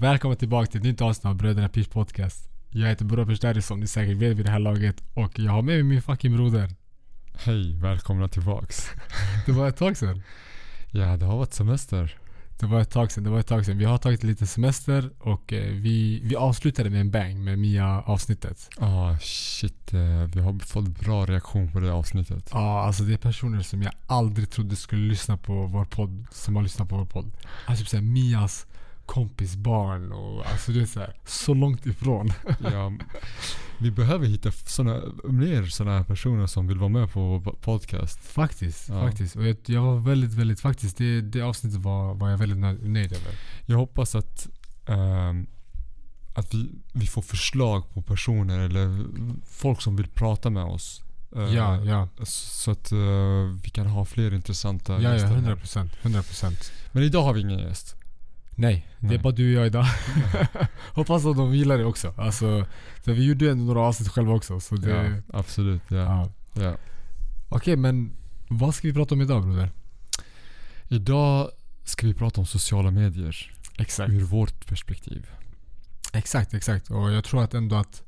Välkommen tillbaka till ett nytt avsnitt av Bröderna Pish Podcast. Jag heter Burra Pershdari som ni säkert vet vid det här laget och jag har med mig min fucking broder. Hej, välkomna tillbaks. Det var ett tag sedan. Ja, det har varit semester. Det var ett tag sedan, det var ett tag sedan. Vi har tagit lite semester och eh, vi, vi avslutade med en bang med Mia avsnittet. Ah, shit. eh, Vi har fått bra reaktion på det avsnittet. Ja, alltså det är personer som jag aldrig trodde skulle lyssna på vår podd, som har lyssnat på vår podd. Alltså typ såhär Mias kompis barn och alltså det är såhär, så långt ifrån. Ja, vi behöver hitta såna, mer sådana här personer som vill vara med på vår podcast. Faktiskt, Ja. faktiskt. Och jag, jag var väldigt, väldigt, faktiskt det, det avsnittet var, var jag väldigt nöjd, över. Jag hoppas att, ehm, att vi, vi får förslag på personer eller folk som vill prata med oss. Eh, Ja, ja. Så att eh, vi kan ha fler intressanta Ja, ja, gäster här. 100 procent. 100 procent. Men idag har vi ingen gäst. Nej, det är bara du och jag idag. Hoppas att de gillar det också. Alltså, för vi gjorde ändå några avsnitt själva också. Så det, Ja, absolut. Ja. ja. Ja. Okej, men vad ska vi prata om idag broder? Idag ska vi prata om sociala medier Exakt. ur vårt perspektiv. Exakt, exakt. Och jag tror att ändå att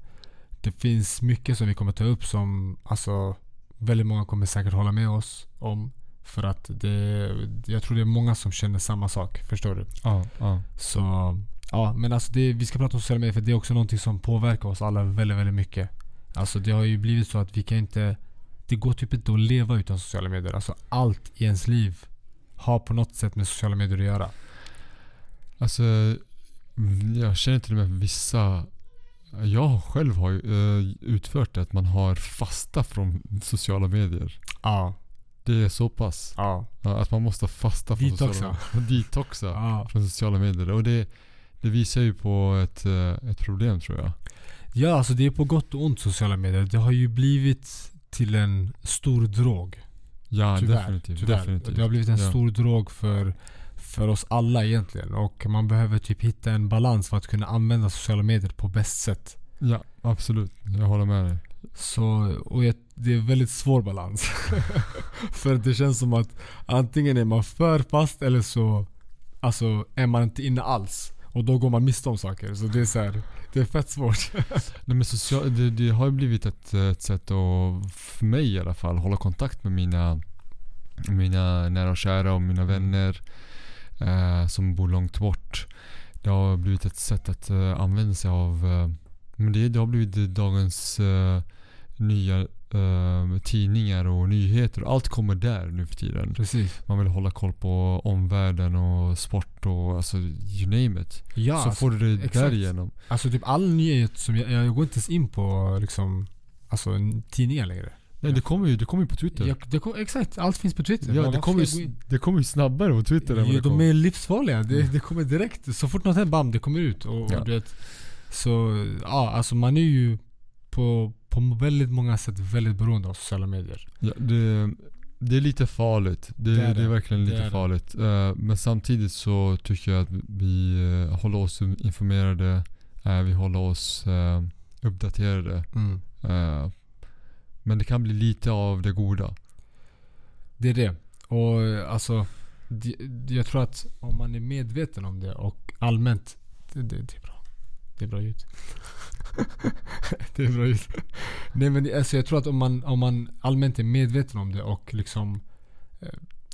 det finns mycket som vi kommer ta upp som alltså väldigt många kommer säkert hålla med oss om. För att det, jag tror det är många som känner samma sak. Förstår du? Ja, ja. Så ja, men alltså det, vi ska prata om sociala medier för det är också någonting som påverkar oss alla väldigt, väldigt mycket. Alltså det har ju blivit så att vi kan inte Det går typ inte att leva utan sociala medier. Alltså allt i ens liv har på något sätt med sociala medier att göra. Alltså, jag känner till och med vissa jag själv har ju eh, utfört det att man har fasta från sociala medier. Ja, Det är så pass. ja, Ja, att man måste fasta från Detoxa. sociala Detoxa ja. från sociala medier. Och det, det visar ju på ett, eh, ett problem tror jag. Ja, alltså det är på gott och ont sociala medier. Det har ju blivit till en stor drog. Ja, Tyvärr. definitivt. tyvärr. definitivt. Det har blivit en ja. stor drog för, för oss alla egentligen. Och man behöver typ hitta en balans för att kunna använda sociala medier på bäst sätt. Ja, absolut. Jag håller med dig. Så, och jag, det är en väldigt svår balans. för det känns som att antingen är man för fast eller så alltså, är man inte inne alls. Och då går man miste om saker. Så det är så här, det är fett svårt. Nej, men social, det, det har ju blivit ett, ett sätt att, för mig i alla fall, hålla kontakt med mina, mina nära och kära och mina vänner eh, som bor långt bort. Det har blivit ett sätt att eh, använda sig av, eh, men det, det har blivit dagens eh, nya eh, tidningar och nyheter. Allt kommer där nu för tiden. Precis. Man vill hålla koll på omvärlden och sport och alltså you name it. Ja, så alltså, får du det exakt. därigenom. Alltså typ all nyhet som jag, jag går inte ens in på liksom Alltså tidningar längre. Nej, det kommer ju det kommer ju på Twitter. Jag, det kom, exakt, allt finns på Twitter. Ja, det kommer, ju, det kommer ju snabbare på Twitter än vad Ja, det de kommer. är livsfarliga. Det, det kommer direkt. Så fort något händer, bam, det kommer ut. Och, Ja. och du vet, så ja, alltså man är ju på, på väldigt många sätt väldigt beroende av sociala medier. Ja, det, det är lite farligt. Det, Det det, är är, det. verkligen Det lite är det. farligt. Eh, men samtidigt så tycker jag att vi eh, håller oss informerade. eh, vi håller oss uh, uppdaterade. Mm. Men det kan bli lite av det goda. Det är det. Och alltså, det, det- jag tror att om man är medveten om det och allmänt, det, det, det är bra. Det är bra ljud. det är bra ljud. Nej men alltså jag tror att om man, om man allmänt är medveten om det och liksom eh,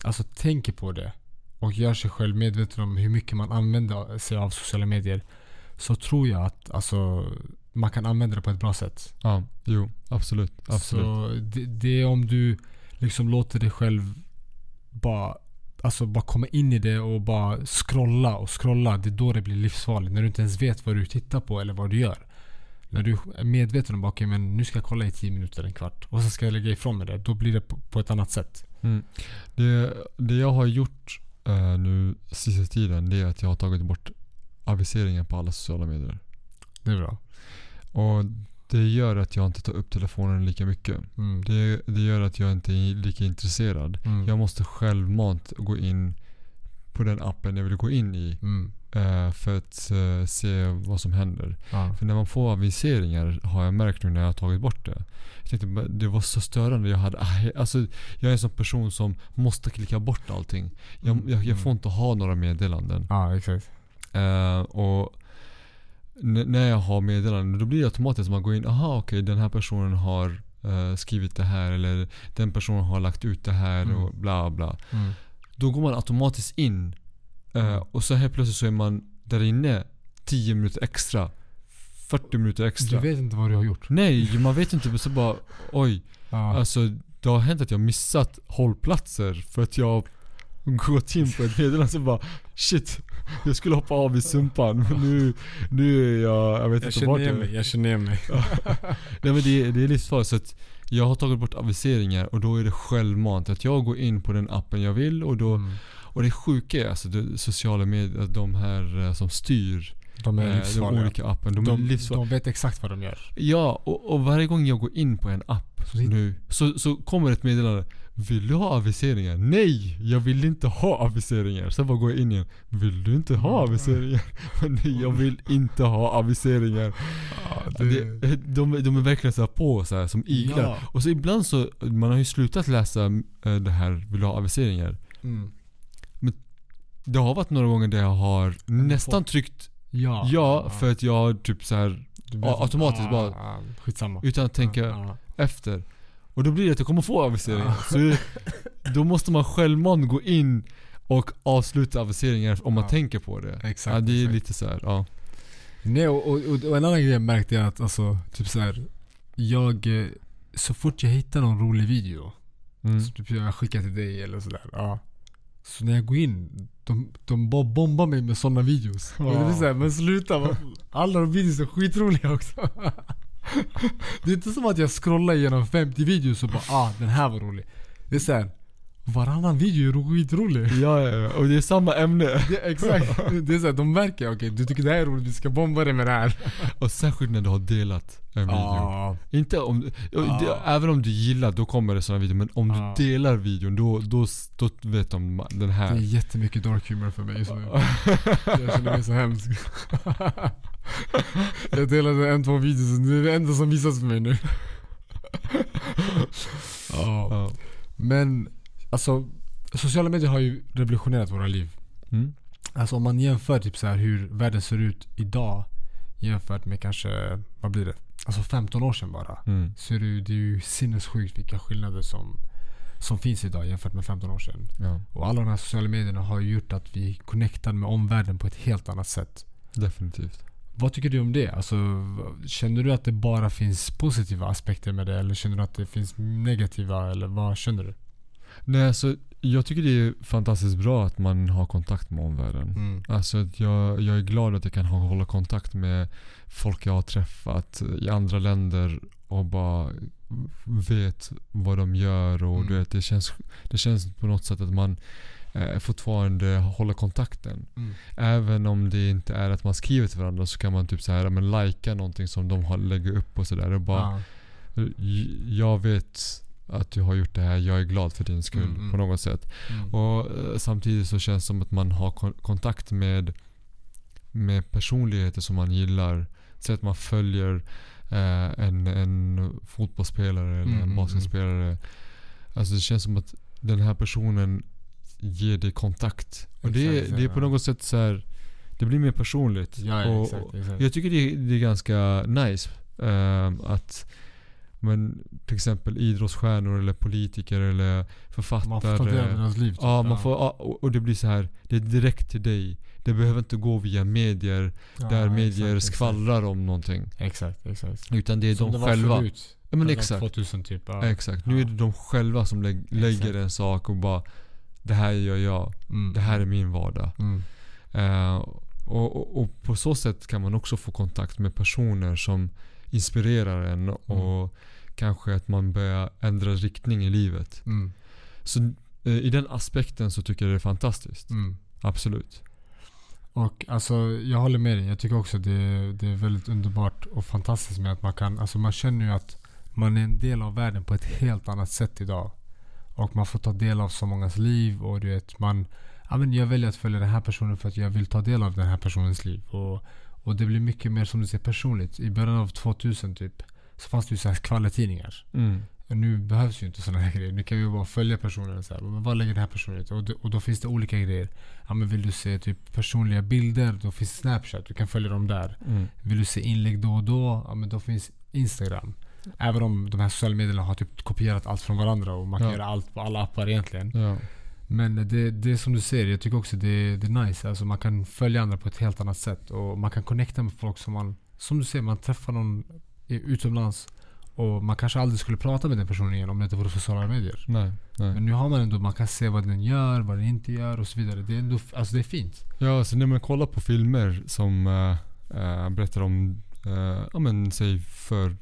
Alltså tänker på det och gör sig själv medveten om hur mycket man använder sig av sociala medier Så tror jag att alltså man kan använda det på ett bra sätt. Ja, jo, absolut. absolut. Så det, det är om du liksom låter dig själv bara Alltså bara komma in i det och bara scrolla och scrolla. Det är då det blir livsfarligt. När du inte ens vet vad du tittar på eller vad du gör. När du är medveten om att okay, men nu ska jag kolla i 10 minuter, en kvart. Och sen ska jag lägga ifrån mig det. Då blir det på, på ett annat sätt. Mm. Det, det jag har gjort eh, nu sista tiden det är att jag har tagit bort aviseringar på alla sociala medier. Det är bra. Och det gör att jag inte tar upp telefonen lika mycket. Mm. Det, det gör att jag inte är lika intresserad. Mm. Jag måste självmant gå in på den appen jag vill gå in i Mm. Eh, för att eh, se vad som händer. Ja. För när man får aviseringar har jag märkt nu när jag har tagit bort det. Jag tänkte, det var så störande. Jag, hade, alltså, jag är en sån person som måste klicka bort allting. Jag, Mm. jag, jag får inte ha några meddelanden. ja, exakt. Eh, och när jag har meddelanden, då blir det automatiskt att man går in, aha okej den här personen har eh, skrivit det här eller den personen har lagt ut det här Mm. och bla bla. Mm. Då går man automatiskt in eh, Mm. och så helt plötsligt så är man där inne 10 minuter extra. 40 minuter extra. Du vet inte vad du har gjort. Nej, man vet inte. Så bara oj. Ja. Alltså det har hänt att jag missat hållplatser för att jag gått in på ett meddelande så bara shit. Jag skulle hoppa av i Sumpan men nu, nu är jag, jag vet jag inte vart jag mig, jag känner igen mig. Nej men det, är- det är livsfarligt så att jag har tagit bort aviseringar och då är det självmant att jag går in på den appen jag vill och då Mm. Och det sjuka är alltså det, sociala medier, de här eh, som styr De är eh, de olika appen, de, De, de vet exakt vad de gör. Ja, och, och varje gång jag går in på en app Så nu så, så kommer ett meddelande. Vill du ha aviseringar? Nej! Jag vill inte ha aviseringar. Sen bara går jag in igen. Vill du inte ha aviseringar? Nej, jag vill inte ha aviseringar. Det, de, de är verkligen så på så här, som iglar. Ja. Och så ibland så, man har ju slutat läsa eh, det här Vill du ha aviseringar? Mm. Det har varit några gånger där jag har nästan tryckt Ja. ja för att jag har typ så här automatiskt bara- Ja, skitsamma. utan att tänka efter. Och då blir det att jag kommer få aviseringar. Ja. Så då måste man självmant gå in och avsluta aviseringar om man tänker på det. Exakt, ja, det är exakt. lite så här, ja. Nej och, och, och, en annan grej jag märkte är att alltså, typ så här. Jag, eh, så fort jag hittar någon rolig video, Mm. så typ jag skickar till dig eller sådär. Ja. Så när jag går in, de, de bara bombar mig med sådana videos. Och det blir såhär, men sluta. Alla de videos är skitroliga också. Det är inte som att jag scrollar igenom 50 videos och bara ah den här var rolig. Det är såhär, varannan video är skitrolig. Ja, ja, ja, och det är samma ämne. Det, exakt. Det är såhär, de märker okej du tycker det här är roligt, vi ska bomba dig med det här. Och särskilt när du har delat en video. Ja. Inte om, Ja. det, även om du gillar, då kommer det sådana videor. Men om Ja. du delar videon, då, då, då vet de den Det är här. jättemycket dark humor för mig just nu. Jag känner mig så hemsk. Jag delade en, två videos det är det enda som visas för mig nu. Ja. Men alltså, sociala medier har ju revolutionerat våra liv. Mm. Alltså om man jämför typ så här hur världen ser ut idag jämfört med kanske, vad blir det? Alltså 15 år sedan bara. Mm. Så är det, det är ju sinnessjukt vilka skillnader som, som finns idag jämfört med 15 år sedan. Ja, Och alla de här sociala medierna har gjort att vi connectar med omvärlden på ett helt annat sätt. definitivt. Vad tycker du om det? Alltså, känner du att det bara finns positiva aspekter med det? Eller känner du att det finns negativa? Eller vad känner du? Nej, alltså, jag tycker det är fantastiskt bra att man har kontakt med omvärlden. Mm. Alltså jag, jag är glad att jag kan hålla kontakt med folk jag har träffat i andra länder och bara vet vad de gör och Mm. du vet, det, känns, det känns på något sätt att man eh, fortfarande håller kontakten. Mm. Även om det inte är att man skriver till varandra så kan man typ så här, men likea någonting som de har, lägger upp och sådär. Och bara, Ja. "J- jag vet att du har gjort det här, jag är glad för din skull Mm, mm. på något sätt. Mm. Och eh, samtidigt så känns det som att man har kon- kontakt med, med personligheter som man gillar. Säg att man följer eh, en, en fotbollsspelare eller Mm, mm, en basketspelare. Alltså det känns som att den här personen ger dig kontakt. Och det, Exakt, är- exakt, det är på något sätt så här. Det blir mer personligt. Ja, ja, och, exakt, jag tycker det, det är ganska nice ehm, att men till exempel idrottsstjärnor eller politiker eller författare. man får ta del av deras liv. Typ. Ja, man får, ja, och det blir så här. Det är direkt till dig. Det behöver inte gå via medier Ja, där exakt, medier exakt. skvallrar om någonting. Exakt, exakt. Utan det är Som de det var själva. förut. Ja men var exakt. 2000 typ. Ja. Exakt. Nu är det de själva som lä- lägger Exakt. en sak och bara Det här gör jag. Mm. Det här är min vardag. Mm. Eh, och, och, och på så sätt kan man också få kontakt med personer som inspirerar en och kanske att man börjar ändra riktning i livet. Mm. Så eh, i den aspekten så tycker jag det är fantastiskt. Mm. Absolut. Och alltså jag håller med dig. Jag tycker också det, det är väldigt underbart och fantastiskt med att man kan, alltså man känner ju att man är en del av världen på ett helt annat sätt idag. Och man får ta del av så mångas liv och du vet man, ja men jag väljer att följa den här personen för att jag vill ta del av den här personens liv. Och, och det blir mycket mer som du säger personligt. I början av 2000 typ så fanns det ju så här skvallertidningar. Mm. Nu behövs ju inte sådana här grejer. Nu kan vi bara följa personen säga men vad lägger den här personen ut? Och, då- och då finns det olika grejer. Ja, men vill du se typ personliga bilder, då finns Snapchat. Du kan följa dem där. Mm. Vill du se inlägg då och då, ja, men då finns Instagram. Även om de här sociala medierna har typ kopierat allt från varandra och man kan Ja. göra allt på alla appar egentligen. Ja. Men det, det är som du säger, jag tycker också det, det är nice. Alltså man kan följa andra på ett helt annat sätt. Och man kan connecta med folk som man, som du säger, man träffar någon utomlands. Och man kanske aldrig skulle prata med den personen igen om det inte vore för sociala medier. Nej, nej. Men nu har man ändå, man kan se vad den gör, vad den inte gör och så vidare. Det är ändå, alltså det är fint. Ja, så när man kollar på filmer som äh, berättar om, äh, ja men säg för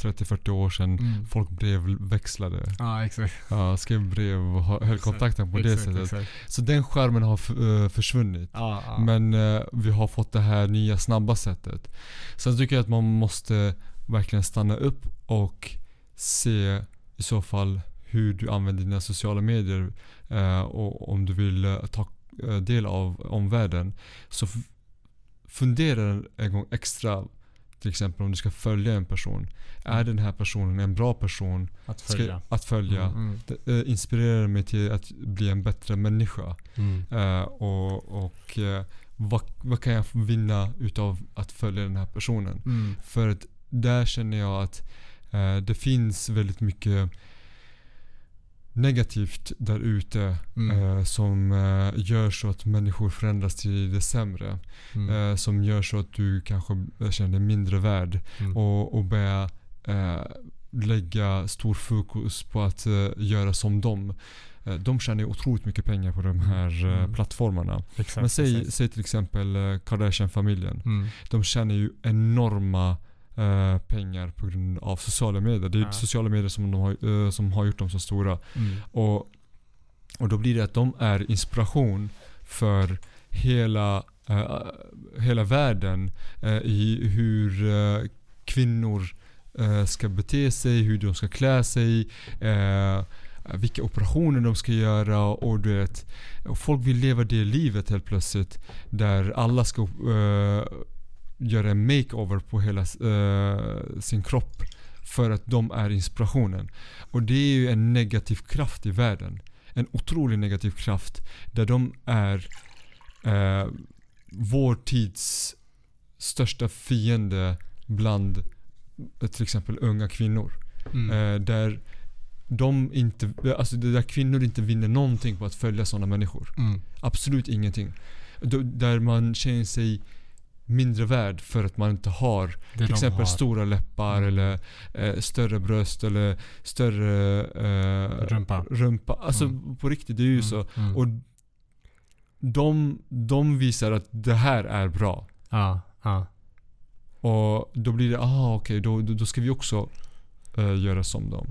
30-40 år sedan. Mm. Folk brevväxlade. Ja, exakt. Ja, skrev brev och höll kontakten på det exakt, sättet. Exakt. Så den skärmen har försvunnit. Ja, ja. Men eh, vi har fått det här nya snabba sättet. Sen tycker jag att man måste verkligen stanna upp och se i så fall hur du använder dina sociala medier eh, och om du vill eh, ta eh, del av omvärlden. Så fundera en gång extra till exempel om du ska följa en person. Är den här personen en bra person att ska, följa. att följa? Mm, mm, eh, inspirerar mig till att bli en bättre människa. mm. Eh, och och eh, vad, vad kan jag vinna utav att följa den här personen? Mm. För att där känner jag att eh, det finns väldigt mycket negativt där ute Mm. eh, som eh, gör så att människor förändras till det sämre. Mm. Eh, som gör så att du kanske känner dig mindre värd Mm. och, och börjar eh, lägga stor fokus på att eh, göra som dem. Eh, de tjänar ju otroligt mycket pengar på de här eh, Mm. plattformarna. Exakt, Men säg, säg till exempel eh, Kardashian-familjen. Mm. De tjänar ju enorma eh, pengar på grund av sociala medier. Det är Ja. sociala medier som, de har, eh, som har gjort dem så stora. Mm. Och, och då blir det att de är inspiration för hela, eh, hela världen eh, i hur eh, kvinnor ska bete sig, hur de ska klä sig, eh, vilka operationer de ska göra och du vet. Folk vill leva det livet helt plötsligt. Där alla ska eh, göra en makeover på hela eh, sin kropp. För att de är inspirationen. Och det är ju en negativ kraft i världen. En otrolig negativ kraft. Där de är eh, vår tids största fiende bland eh, till exempel unga kvinnor. Mm. Eh, där de inte, alltså där kvinnor inte vinner någonting på att följa sådana människor. Mm. Absolut ingenting. Då, där man känner sig mindre värd för att man inte har Det till exempel har. stora läppar Mm. eller eh, större bröst eller större eh, Rumpa. rumpa. Alltså Mm. på riktigt, det är ju Mm, så. mm. Och de, de visar att det här är bra. Ja, ja. Och då blir det, ah okej, då, då, då ska vi också eh, göra som dem.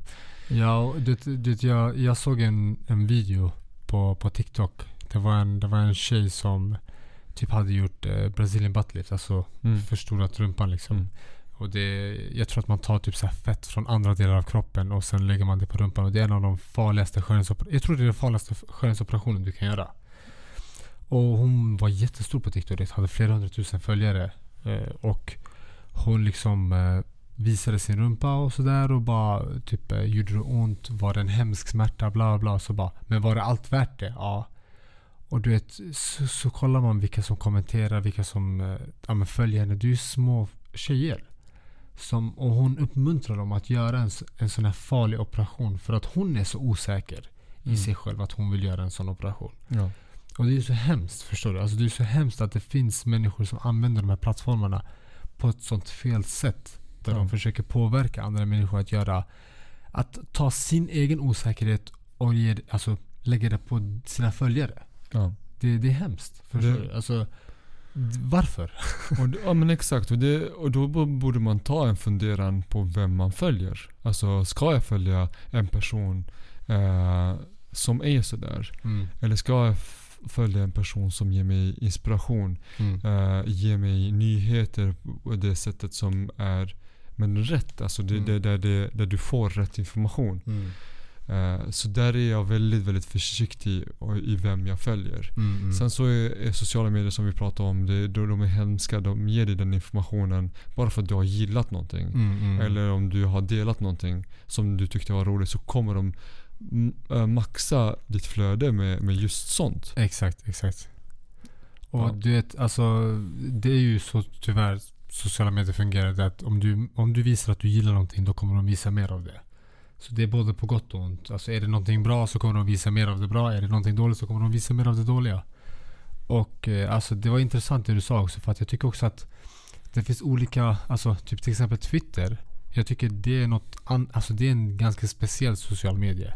Ja, det, det, jag, jag såg en, en video på, på TikTok. Det var, en, det var en tjej som typ hade gjort eh, Brazilian buttlift. Alltså Mm. förstorat rumpan liksom. Mm. Och det, jag tror att man tar typ så fett från andra delar av kroppen och sen lägger man det på rumpan. Och det är en av de farligaste skönhetsoperationerna. Jag tror det är den farligaste skönhetsoperationen du kan göra. Och hon var jättestor på TikTok. Det hade flera hundratusen följare. Eh, och hon liksom eh, visade sin rumpa och sådär och bara typ eh, gjorde det ont? Var det en hemsk smärta? Bla bla. Så bara, men var det allt värt det? Ja. Och du vet, så, så kollar man vilka som kommenterar, vilka som eh, ja, följer henne. Det är ju små tjejer. Som, och hon uppmuntrar dem att göra en, en sån här farlig operation för att hon är så osäker i Mm. sig själv att hon vill göra en sån operation. Ja. Och det är ju så hemskt, förstår du? Alltså det är så hemskt att det finns människor som använder de här plattformarna på ett sånt fel sätt. Där Ja. de försöker påverka andra människor att göra... Att ta sin egen osäkerhet och ge, alltså, lägga det på sina följare. Ja. Det, det är hemskt. Förstår Det- du? Alltså, varför? Och, ja men exakt. Och, det, och då borde man ta en funderan på vem man följer. Alltså ska jag följa en person eh, som är sådär? Mm. Eller ska jag följa en person som ger mig inspiration? Mm. eh, ger mig nyheter på det sättet som är men rätt. Alltså det, Mm. det, där, det, där du får rätt information. Mm. Eh, så där är jag väldigt, väldigt försiktig i vem jag följer. Mm, mm. Sen så är, är sociala medier som vi pratade om, det, de, de är hemska. De ger dig den informationen bara för att du har gillat någonting. Mm, mm. Eller om du har delat någonting som du tyckte var roligt så kommer de äh, maxa ditt flöde med, med just sånt. Exakt, exakt. Och Ja. du vet, alltså det är ju så tyvärr sociala medier fungerar. Det att om du, om du visar att du gillar någonting då kommer de visa mer av det. Så det är både på gott och ont. Alltså är det någonting bra så kommer de visa mer av det bra. Är det någonting dåligt så kommer de visa mer av det dåliga. Och eh, alltså det var intressant det du sa också för att jag tycker också att det finns olika, alltså typ till exempel Twitter. Jag tycker det är något an, alltså det är en ganska speciell social medie.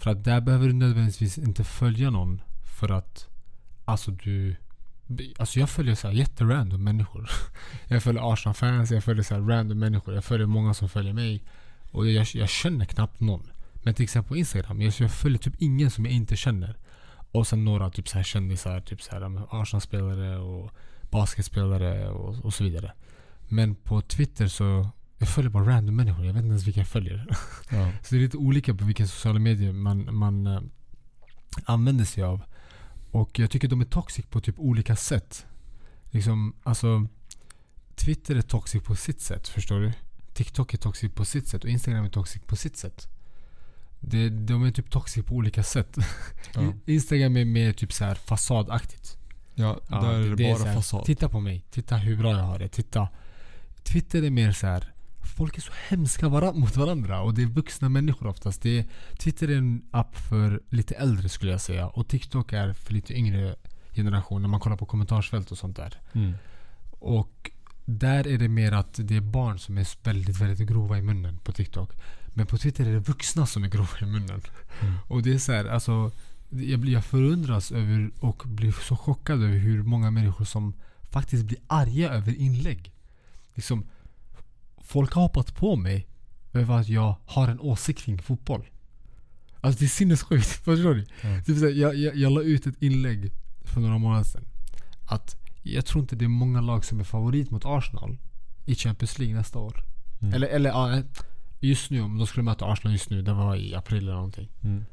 För att där behöver du nödvändigtvis inte följa någon för att Alltså du Alltså jag följer så här jätterandom människor. Jag följer Arsenal-fans, jag följer såhär random människor. Jag följer många som följer mig. Och jag, jag känner knappt någon. Men till exempel på Instagram, jag, jag följer typ ingen som jag inte känner. Och sen några typ så här kändisar, typ så här Arsenal-spelare och basketspelare och, och så vidare. Men på Twitter så jag följer bara random människor. Jag vet inte ens vilka jag följer. Ja. Så det är lite olika på vilken sociala medier man, man eh, använder sig av. Och jag tycker de är toxic på typ olika sätt. Liksom, alltså Twitter är toxic på sitt sätt, förstår du? TikTok är toxic på sitt sätt och Instagram är toxic på sitt sätt. Det, de är typ toxic på olika sätt. Ja. Instagram är mer typ så här fasadaktigt. Ja, Ja, där är det, är bara så här, fasad. Titta på mig. Titta hur bra jag har det. Titta. Twitter är mer så här. Folk är så hemska vara- mot varandra och det är vuxna människor oftast. Det är, Twitter är en app för lite äldre skulle jag säga. Och TikTok är för lite yngre generation när man kollar på kommentarsfält och sånt där. Mm. Och där är det mer att det är barn som är väldigt, väldigt grova i munnen på TikTok. Men på Twitter är det vuxna som är grova i munnen. Mm. Och det är så här, alltså jag, blir, jag förundras över och blir så chockad över hur många människor som faktiskt blir arga över inlägg. Liksom, folk har hoppat på mig över att jag har en åsikt kring fotboll. Alltså det är sinnessjukt. Förstår. Typ så här, jag, jag, jag la ut ett inlägg för några månader sedan. Att jag tror inte det är många lag som är favorit mot Arsenal i Champions League nästa år. Mm. Eller, eller ja, just nu, om de skulle möta Arsenal just nu, det var i april eller någonting. Mm.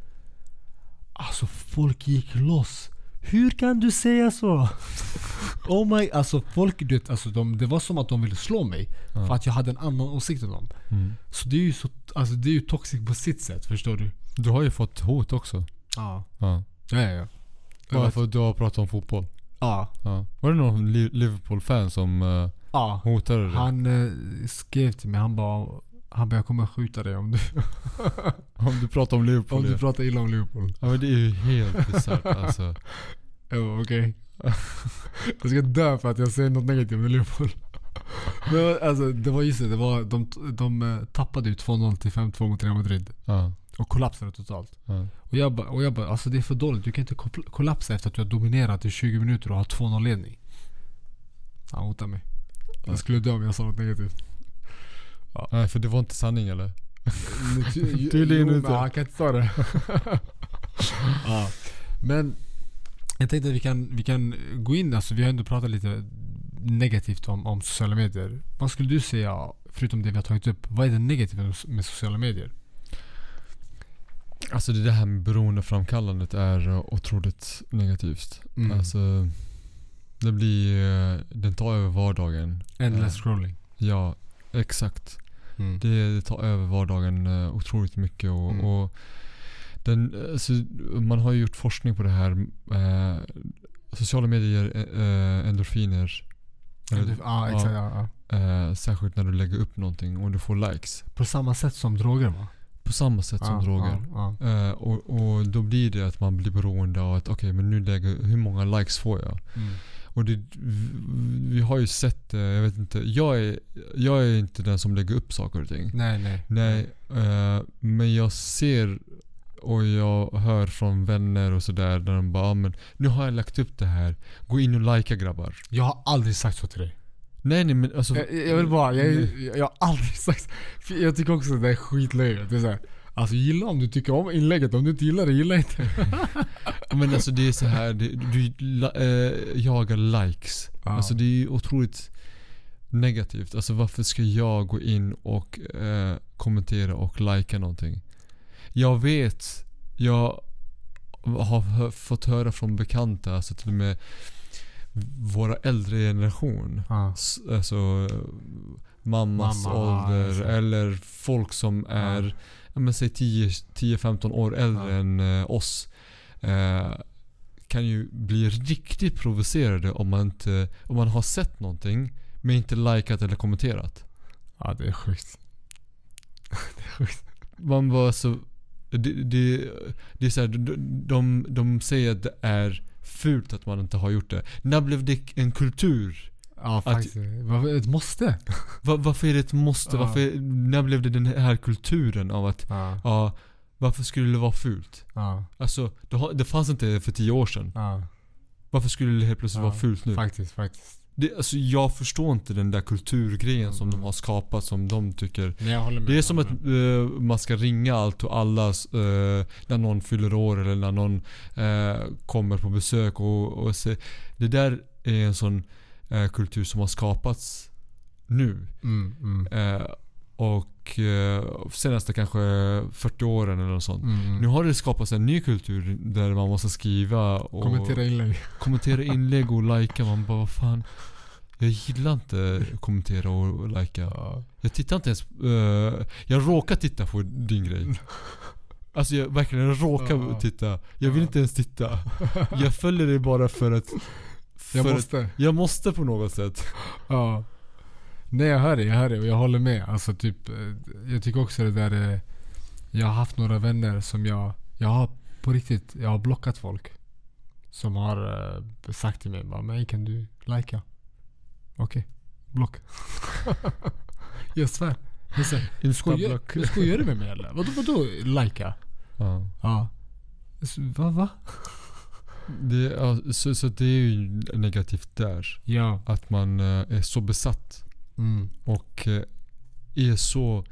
Alltså folk gick loss. Hur kan du säga så? oh my, alltså folk du vet, alltså de, det var som att de ville slå mig. Ja. För att jag hade en annan åsikt än dem. Mm. Så det är ju så, alltså det är ju toxic på sitt sätt, förstår du? Du har ju fått hot också. Ja. Ja, ja, ja. Bara för att du har pratat om fotboll. Ja. Ja. Var det någon Li- Liverpool-fan som uh, Ja. hotade dig? Han eh, skrev till mig, han bara han bara, jag kommer skjuta dig om du, Om du pratar om Liverpool? om du ja. pratar illa om Liverpool. ja men det är ju helt bisarrt alltså. Jag bara, okej. jag ska dö för att jag säger något negativt om Liverpool. Men alltså, det var just det, det var, de, de eh, tappade ju 2-0 till 5-2 mot Real Madrid. Ja. Och kollapsade totalt. Ja. Och jag bara, och jag bara alltså det är för dåligt. Du kan inte kollapsa efter att du har dominerat i 20 minuter och har 2-0 ledning. Han hotade mig. Jag skulle dö om jag sa något negativt. Nej för det var inte sanning eller? Tydligen inte. han kan inte ta det. ja. Men jag tänkte att vi kan, vi kan gå in, alltså vi har ändå pratat lite negativt om, om sociala medier. Vad skulle du säga, förutom det vi har tagit upp, vad är det negativa med sociala medier? Alltså det här med beroendeframkallandet är eh, otroligt negativt. Mm. Alltså det blir, eh, den tar över vardagen. Endless eh, scrolling. Ja, exakt. Mm. Det, det tar över vardagen otroligt mycket och, Mm. och den, alltså, man har ju gjort forskning på det här. Eh, sociala medier eh, endorfiner. Ja, ja, exakt. Ja, ja. Eh, särskilt när du lägger upp någonting och du får likes. På samma sätt som droger va? På samma sätt som droger. Eh, och, och då blir det att man blir beroende av att okej men nu lägger hur många likes får jag? Mm. Och det, vi- har ju sett det, jag vet inte. Jag är, jag är inte den som lägger upp saker och ting. Nej, nej. Nej, eh, men jag ser och jag hör från vänner och sådär där de bara ah, men nu har jag lagt upp det här. Gå in och likea grabbar. Jag har aldrig sagt så till dig. Nej nej men alltså. Jag, jag vill bara, jag, jag, jag har aldrig sagt... Jag tycker också att det är skitlöjligt. Det är såhär, alltså gilla om du tycker om inlägget, om du inte gillar det, gilla inte. Men alltså det är så här, det, du la- eh, jagar likes. Ja. Alltså det är otroligt negativt. Alltså varför ska jag gå in och eh, kommentera och likea någonting? jag vet, jag har fått höra från bekanta, alltså till och med våra äldre generation. S- Alltså mammas Mamma, ålder exakt. eller folk som är, ja. men säg 10 10-15 år äldre än eh, oss. Eh, kan ju bli riktigt provocerade om man inte, om man har sett någonting men inte likat eller kommenterat. ja, det är sjukt. det är sjukt. Man bara så, det, det, det är så här, de, de, de säger att det är fult att man inte har gjort det. När blev det en kultur? Ja, faktiskt. Varför- Ett måste. Va- varför är det ett måste? Ja. Varför, när blev det den här kulturen av att, Ja. ja, varför skulle det vara fult? Ja. Alltså, det, fanns inte för tio år sedan. Ja. Varför skulle det helt plötsligt vara fult nu? Faktiskt, faktiskt. Det, alltså, jag förstår inte den där kulturgrejen som Mm. de har skapat som de tycker Nej. Det är som att eh, man ska ringa allt och alla eh, när någon fyller år eller när någon eh, kommer på besök och, och se. Det där är en sån eh, kultur som har skapats nu. Mm, mm. Eh, och eh, senaste kanske 40 åren eller något sånt. Mm, mm. Nu har det skapats en ny kultur där man måste skriva och Kommentera inlägg. kommentera inlägg och likea. Man bara vad fan. Jag gillar inte kommentera och, likea. Ja. Jag tittar inte ens... eh, jag råkar titta på din grej. Alltså jag verkligen jag råkar Ja. titta. Jag vill Ja. inte ens titta. Jag följer dig bara för att... För Jag Att, måste. jag måste på något sätt. Ja. Nej jag hör det, jag hör det och jag håller med. Alltså typ, eh, jag tycker också det där är, Jag har haft några vänner som jag, jag har på riktigt, jag har blockat folk. Som har eh, sagt till mig bara, men kan du likea? Okej, block. jag svär. Jag säger, skojar, men skojar du med mig eller? Vadå, vadå likea? Ja. Va, va? Det, ja, så, så det är ju negativt där. Ja. Att man eh, är så besatt. Mm. Och eh, är så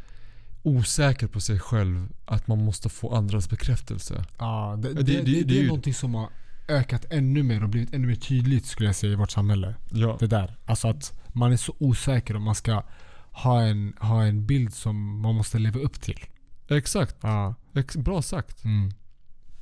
osäker på sig själv att man måste få andras bekräftelse. Ja, det, det, det- det, det- är ju- någonting som har ökat ännu mer och blivit ännu mer tydligt skulle jag säga i vårt samhälle. Ja. Det där. Alltså att man är så osäker och man ska ha en, ha en bild som man måste leva upp till. Exakt. Ja. Ex bra sagt. Mm.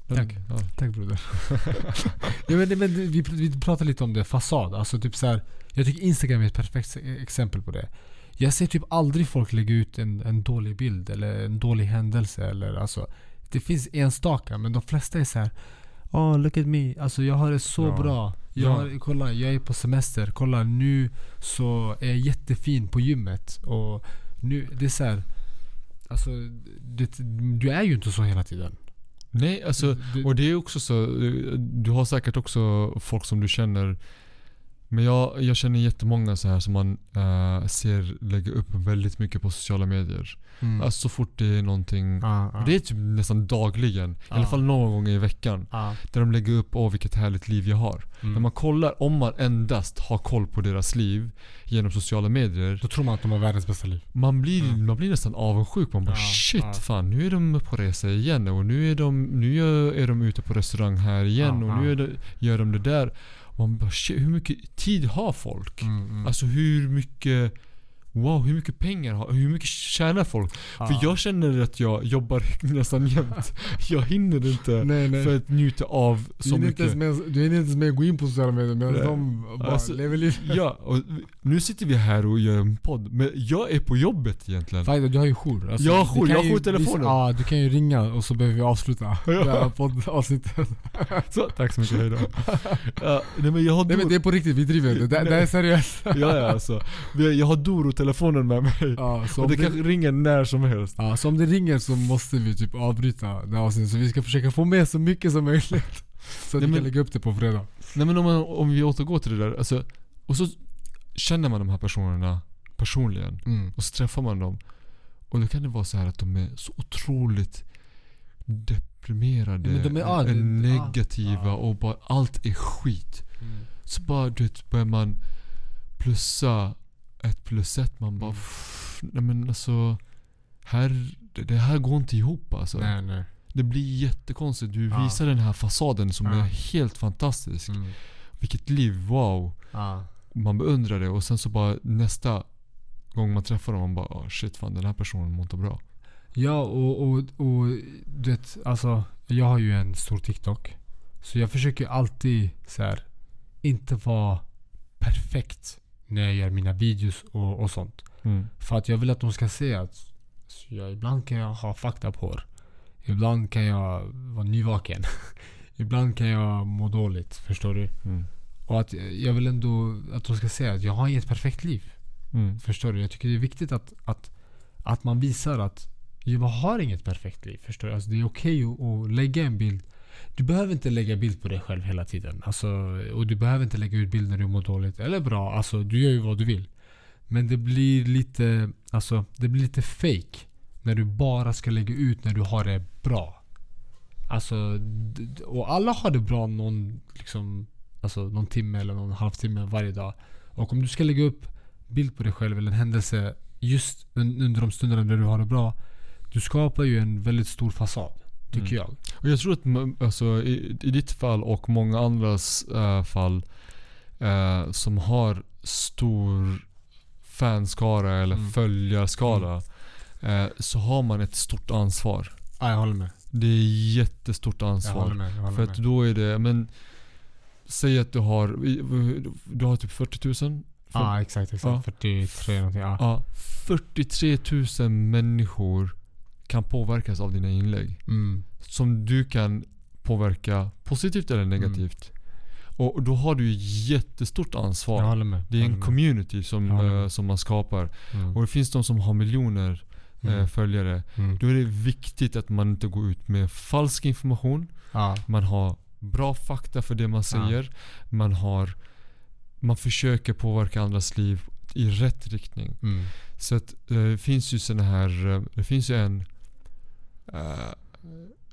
Men, Tack. Ja. Tack broder. ja, men, men, vi, vi pratade lite om det, fasad. Alltså typ så här, jag tycker Instagram är ett perfekt exempel på det. Jag ser typ aldrig folk lägga ut en, en dålig bild eller en dålig händelse. Eller, alltså, det finns enstaka men de flesta är så här. Oh look at me. Alltså jag har det så Ja. bra. Jag, Ja. har, kolla, jag är på semester. Kolla nu så är jag jättefin på gymmet. Och nu, det är så här. Alltså, det, du är ju inte så hela tiden. Nej, alltså Och det är också så, du har säkert också folk som du känner Men jag, jag känner jättemånga så här som man eh, ser lägga upp väldigt mycket på sociala medier. Mm. Alltså så fort det är någonting Ja, ja. Det är typ nästan dagligen, i Ja. alla fall någon gång i veckan. Ja. Där de lägger upp åh vilket härligt liv jag har. Mm. När man kollar, om man endast har koll på deras liv genom sociala medier. Då tror man att de har världens bästa liv. Man blir, Mm. man blir nästan avundsjuk. Man bara Ja, shit fan nu är de på resa igen och nu är de, nu är de ute på restaurang här igen och nu är det, gör de det där. Man bara hur mycket tid har folk? Mm, mm. Alltså hur mycket Wow, hur mycket pengar har, hur mycket tjänar folk? Ja. För jag känner att jag jobbar nästan jämt. Jag hinner inte Nej nej. för att njuta av du, så ens mycket. med, du är inte ens med att gå in på sociala medier medan de bara Alltså, lever livet. Ja, och nu sitter vi här och gör en podd. Men jag är på jobbet egentligen. Fajda, du har ju jour. Alltså, Jag har du jour, jag har jourtelefonen. Ja, du kan ju ringa och så behöver vi avsluta Ja. det här poddavsnittet. Så, tack så mycket, hejdå. ja, nej men jag har Nej men Doro, det är på riktigt, vi driver inte. Det, det är seriöst. ja, ja, alltså. Jag har Doro-telefonen med mig. Ja, och det det, kan ringa när som helst. ja, så om det ringer så måste vi typ avbryta det avsnittet. Så vi ska försöka få med så mycket som möjligt. Så att Nej, vi kan lägga upp det på fredag. Nej men om, man, om vi återgår till det där. Alltså, och så känner man de här personerna personligen. Mm. Och så träffar man dem. Och då kan det vara så här att de är så otroligt deprimerade, Ja, de är- ja, är det- negativa ja. och bara allt är skit. Mm. Så bara du vet, börjar man plussa ett plus ett. Man bara Mm. "Pff, nej men alltså här, det, det här går inte ihop alltså. Nej nej. Det blir jättekonstigt. Du Ja. visar den här fasaden som Ja. är helt fantastisk. Mm. Vilket liv, wow. Ja. Man beundrar det och sen så bara nästa gång man träffar dem, man bara oh, shit fan den här personen mår inte bra. Ja, och, och, och du vet, alltså. Jag har ju en stor TikTok. Så jag försöker alltid så här, inte vara perfekt när jag gör mina videos och, och sånt. Mm. För att jag vill att de ska se att jag, ibland kan jag ha fucked up hår. Ibland kan jag vara nyvaken. ibland kan jag må dåligt. Förstår du? Mm. Och att jag vill ändå att de ska se att jag har inget perfekt liv. Mm. Förstår du? Jag tycker det är viktigt att, att, att man visar att jag har inget perfekt liv. Förstår du? Alltså det är okej att, att lägga en bild. Du behöver inte lägga bild på dig själv hela tiden. Alltså, och du behöver inte lägga ut bild när du mår dåligt. Eller bra. Alltså, du gör ju vad du vill. Men det blir lite, alltså, det blir lite fake När du bara ska lägga ut när du har det bra. Alltså, och alla har det bra någon, liksom, alltså, någon timme eller någon halvtimme varje dag. Och om du ska lägga upp bild på dig själv eller en händelse just under de stunderna när du har det bra. Du skapar ju en väldigt stor fasad. Tycker Mm. jag. Och jag tror att alltså, i, i ditt fall och många andras eh, fall eh, som har stor fanskara eller Mm. följarskara eh, så har man ett stort ansvar. Ja, jag håller med. Det är jättestort ansvar. håller med. För att då är det, men Säg att du har, du har typ 40 000? Ja, exakt. exakt. Ja. 43 någonting. Ja. Ja, 43 000 människor kan påverkas av dina inlägg. Mm. Som du kan påverka positivt eller negativt. Och då har du ju jättestort ansvar. Med. det är en community som, eh, som man skapar. Mm. Och det finns de som har miljoner Mm. följare. Mm. Då är det viktigt att man inte går ut med falsk information. Ja. Man har bra fakta för det man säger. Man har Man försöker påverka andras liv i rätt riktning. Mm. Så att eh, det finns ju såna här, det finns ju en eh,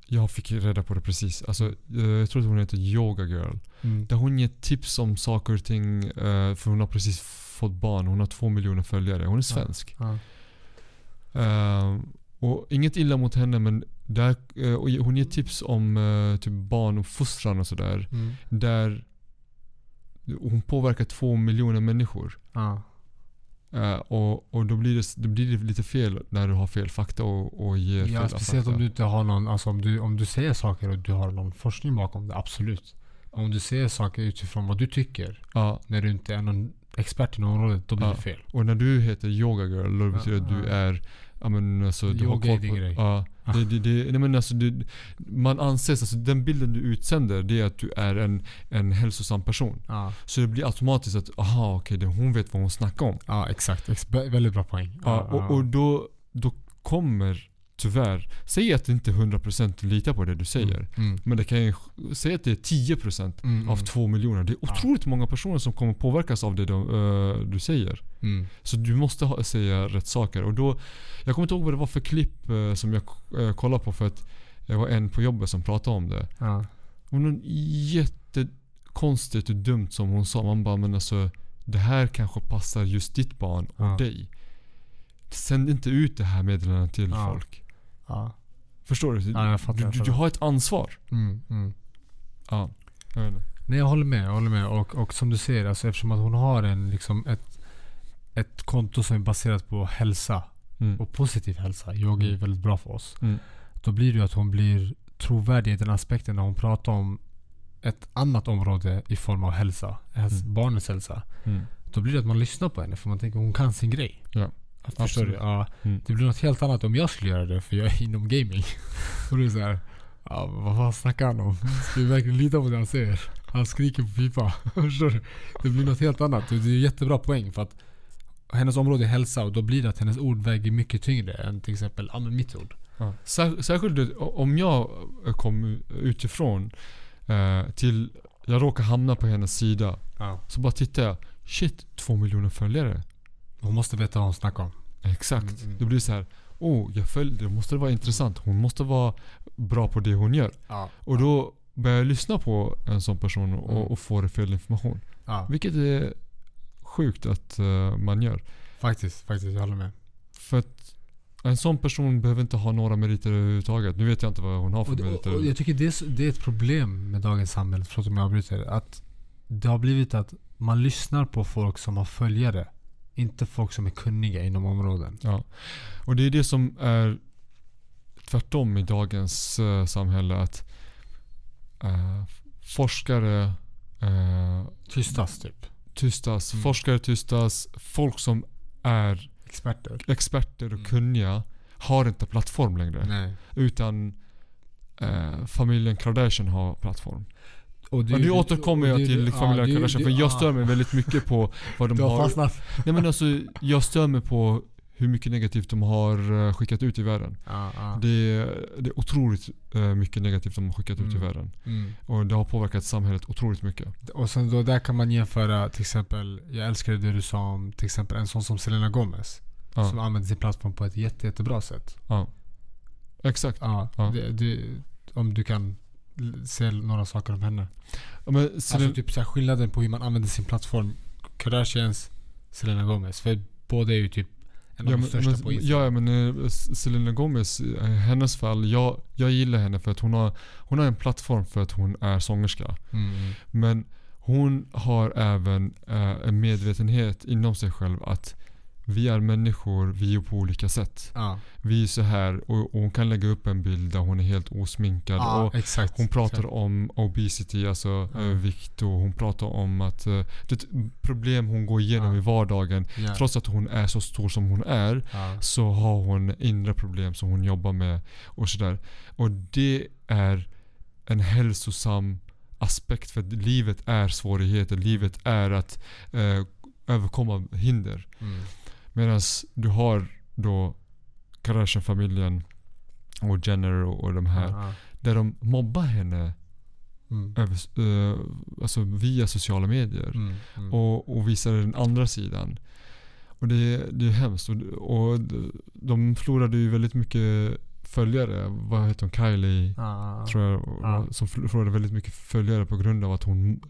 Jag fick reda på det precis. Alltså, eh, jag tror att hon heter Yoga Girl. Mm. Där hon ger tips om saker och ting. eh, För hon har precis fått barn. Hon har två miljoner följare. Hon är svensk. Ja. Eh, och inget illa mot henne men där, och hon ger tips om typ barnuppfostran och sådär. Mm. Där hon påverkar två miljoner människor. Ja. Eh, och, och då blir, det, då blir det lite fel när du har fel fakta och, och ger Ja, fel speciellt fakta. om du inte har någon, alltså om du, om du säger saker och du har någon forskning bakom det, absolut. Om du säger saker utifrån vad du tycker, Ja, när du inte är någon expert inom området, då blir Ja. det fel. och när du heter yoga girl, då Ja, betyder det att du ja. är Ja men alltså du har koll på... grej. Ja. Det, det, det, nej men alltså det, man anses, alltså den bilden du utsänder det är att du är en, en hälsosam person. Ja, Så det blir automatiskt att, aha okej det- hon vet vad hon snackar om. ja exakt. Ex vä- väldigt bra poäng. Ja, och, och då, då kommer tyvärr, säg att inte 100% litar på det du säger. Mm. Mm. Men det kan ju, säg att det är 10% Mm. av två miljoner. Det är Ja. otroligt många personer som kommer påverkas av det de, eh, du säger. Mm. Så du måste ha, säga rätt saker. Och då, jag kommer inte ihåg vad det var för klipp eh, som jag uh, kollade på för att det var en på jobbet som pratade om det. Ja. Var något jättekonstigt och dumt som hon sa. Man bara men alltså det här kanske passar just ditt barn och Ja. dig. Sänd inte ut det här meddelandet till Ja. folk. Ja. Förstår du? Ja, jag fattar, du, jag du, fattar. du har ett ansvar. Mm. Mm. Ja. Jag vet inte. Nej jag håller med, jag håller med. Och, och som du säger, alltså, eftersom att hon har en, liksom ett, ett konto som är baserat på hälsa Mm. och positiv hälsa. Yoga är Mm. väldigt bra för oss. Mm. Då blir det ju att hon blir trovärdig i den aspekten när hon pratar om ett annat område i form av hälsa. Häls- Mm. Barnets hälsa. Mm. Då blir det att man lyssnar på henne för man tänker hon kan sin grej. Ja, Absolut. du? Ja, Mm. det blir något helt annat om jag skulle göra det för jag är inom gaming. och det är så här, ja, vad fan snackar han om? Ska vi verkligen lita på det han säger? Han skriker på pipa. Förstår du? Det blir något helt annat. Det är en jättebra poäng för att hennes område är hälsa och då blir det att hennes ord väger mycket tyngre än till exempel ja, mitt ord. Ja. Sär, särskilt om jag kom utifrån eh, till, jag råkar hamna på hennes sida. Ja. Så bara tittar jag. Shit, två miljoner följare. Hon måste veta vad hon snackar om. Exakt. Mm, mm. Då blir det så här. Oh, jag följer, det måste vara intressant. Hon måste vara bra på det hon gör. Ja. Och då börjar jag lyssna på en sån person och, Mm. och får fel information. ja. Vilket är sjukt att eh, man gör. Faktiskt, faktiskt. Jag håller med. För att en sån person behöver inte ha några meriter överhuvudtaget. Nu vet jag inte vad hon har för Och, det- meriter. och, och jag tycker det är, det är ett problem med dagens samhälle, förlåt om jag avbryter. Att det har blivit att man lyssnar på folk som har följare. Inte folk som är kunniga inom områden. Ja. Och det är det som är tvärtom i dagens eh, samhälle att eh, forskare eh, Tystas typ. tystas. Mm. Forskare tystas. Folk som är Experter. experter och Mm. kunniga har inte plattform längre. Nej. Utan eh, familjen Kardashian har plattform. Och Men nu återkommer jag till ja, familjen det- Kardashian för jag ja. stör mig väldigt mycket på vad de Du har har. fastnat. Nej men alltså jag stör mig på hur mycket negativt de har eh, skickat ut i världen. Ja, ja. Det är, det är otroligt eh, mycket negativt de har skickat ut i Mm. världen. Mm. Och det har påverkat samhället otroligt mycket. Och sen då där kan man jämföra till exempel, jag älskar det du sa om till exempel en sån som Selena Gomez. Ja, Som använder sin plattform på ett jätte, jättebra sätt. ja. Exakt. Ja, Ja. Det, det, om du kan se några saker om henne. Men Alltså typ så här skillnaden på hur man använder sin plattform. Kardashians, Selena Gomez. För båda är ju typ en av ja, de men, största på men, Instagram. ja men eh, Selena Gomez, i hennes fall, jag, jag gillar henne för att hon har, hon har en plattform för att hon är sångerska. Mm. Men hon har även eh, en medvetenhet inom sig själv att vi är människor, vi är på olika sätt. Ja, Vi är så här och, och hon kan lägga upp en bild där hon är helt osminkad. ja och exakt. hon pratar exakt. om obesity, alltså Ja. eh, vikt och hon pratar om att eh, det problem hon går igenom Ja. i vardagen. Ja, Trots att hon är så stor som hon är ja. så har hon inre problem som hon jobbar med och sådär. Och det är en hälsosam aspekt för att livet är svårigheter. Livet är att eh, överkomma hinder. Mm. Medan du har då Kardashian-familjen och Jenner och, och de här. Ja. Där de mobbar henne Mm. över, eh, alltså via sociala medier. Mm. Mm. Och, och visar den andra sidan. Och det, det är hemskt. Och, och de förlorade ju väldigt mycket följare. Vad heter hon? Kylie Ja, ja, tror jag. Ja. Som förlorade väldigt mycket följare på grund av att hon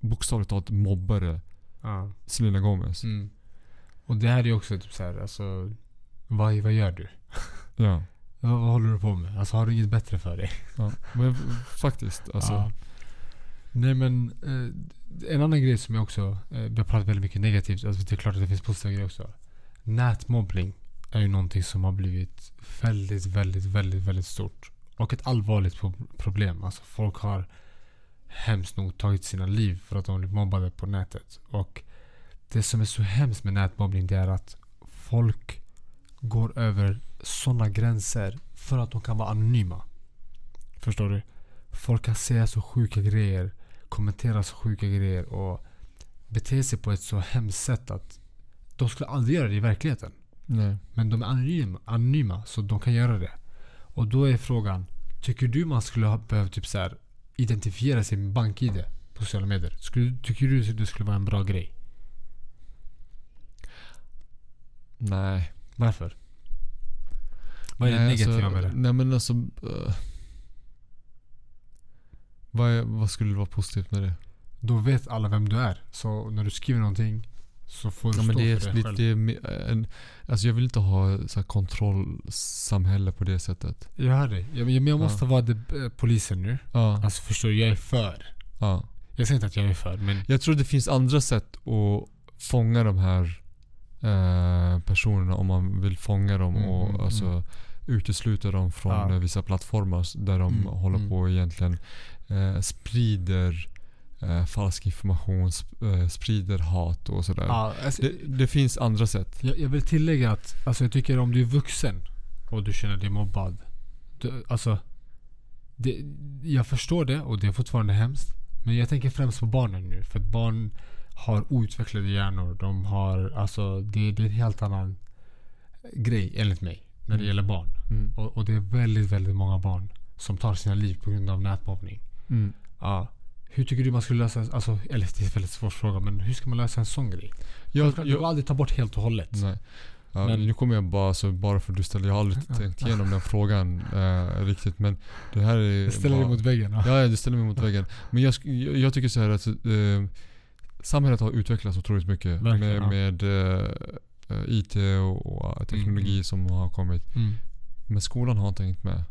bokstavligt talat mobbade ja. Selena Gomez. Mm. Och det här är ju också typ så här, alltså vad, vad gör du? Ja. Vad, vad håller du på med? Alltså har du inget bättre för dig? ja. Men faktiskt. Alltså, Ja. Nej men eh, en annan grej som jag också, eh, vi har pratat väldigt mycket negativt, alltså det är klart att det finns positiva grejer också. Nätmobbning är ju någonting som har blivit väldigt, väldigt, väldigt, väldigt stort. Och ett allvarligt pro- problem. Alltså folk har hemskt nog tagit sina liv för att de blir mobbade på nätet. Och det som är så hemskt med nätmobbning det är att folk går över sådana gränser för att de kan vara anonyma. Förstår du? Folk kan säga så sjuka grejer, kommentera så sjuka grejer och bete sig på ett så hemskt sätt att de skulle aldrig göra det i verkligheten. nej. Men de är anonyma, anonyma så de kan göra det. Och då är frågan, tycker du man skulle ha behövt typ så här, identifiera sig med BankID på sociala medier? Skulle, tycker du det skulle vara en bra grej? Nej. Varför? Vad är det nej, negativa alltså, med det? Nej men alltså. eh, vad, är, vad skulle vara positivt med det? Då vet alla vem du är. Så när du skriver någonting så får du Ja, stå men det för är det själv. lite me- en, Alltså jag vill inte ha så här kontrollsamhälle på det sättet. Jag hör dig. Jag, men jag måste Ja. vara det, eh, polisen nu. Ja, Alltså förstår du? Jag är för. ja. Jag säger inte att jag är för men Jag tror det finns andra sätt att fånga de här eh, personerna om man vill fånga dem Mm, och mm, alltså mm. utesluta dem från Ja. eh, vissa plattformar där de Mm, håller mm. på och egentligen eh, sprider eh, falsk information, sp- eh, sprider hat och sådär. ja, alltså, Det, det finns andra sätt. jag, jag vill tillägga att alltså, jag tycker om du är vuxen och du känner dig mobbad. Du, alltså, det, jag förstår det och det är fortfarande hemskt. Men jag tänker främst på barnen nu. För att barn har outvecklade hjärnor. De har, alltså, det, det är en helt annan grej enligt mig. När det Mm. gäller barn. Mm. Och, och det är väldigt, väldigt många barn som tar sina liv på grund av nätmobbning. Mm. Ja. Hur tycker du man skulle lösa, alltså, eller det är en väldigt svår fråga, men hur ska man lösa en sån grej? Jag, Självklart, det går aldrig ta bort helt och hållet. Nej. Ja, Men- nu kommer jag bara, så bara för att du ställer, jag har aldrig tänkt igenom den frågan eh, riktigt men det här är Jag ställer dig bara, mot väggen. Ja. Ja, det ställer mig mot väggen. Men jag, jag, jag tycker så här att eh, samhället har utvecklats otroligt mycket Verkligen, med, med eh, IT och, och teknologi Mm. som har kommit. Mm. Men skolan har inte hängt med.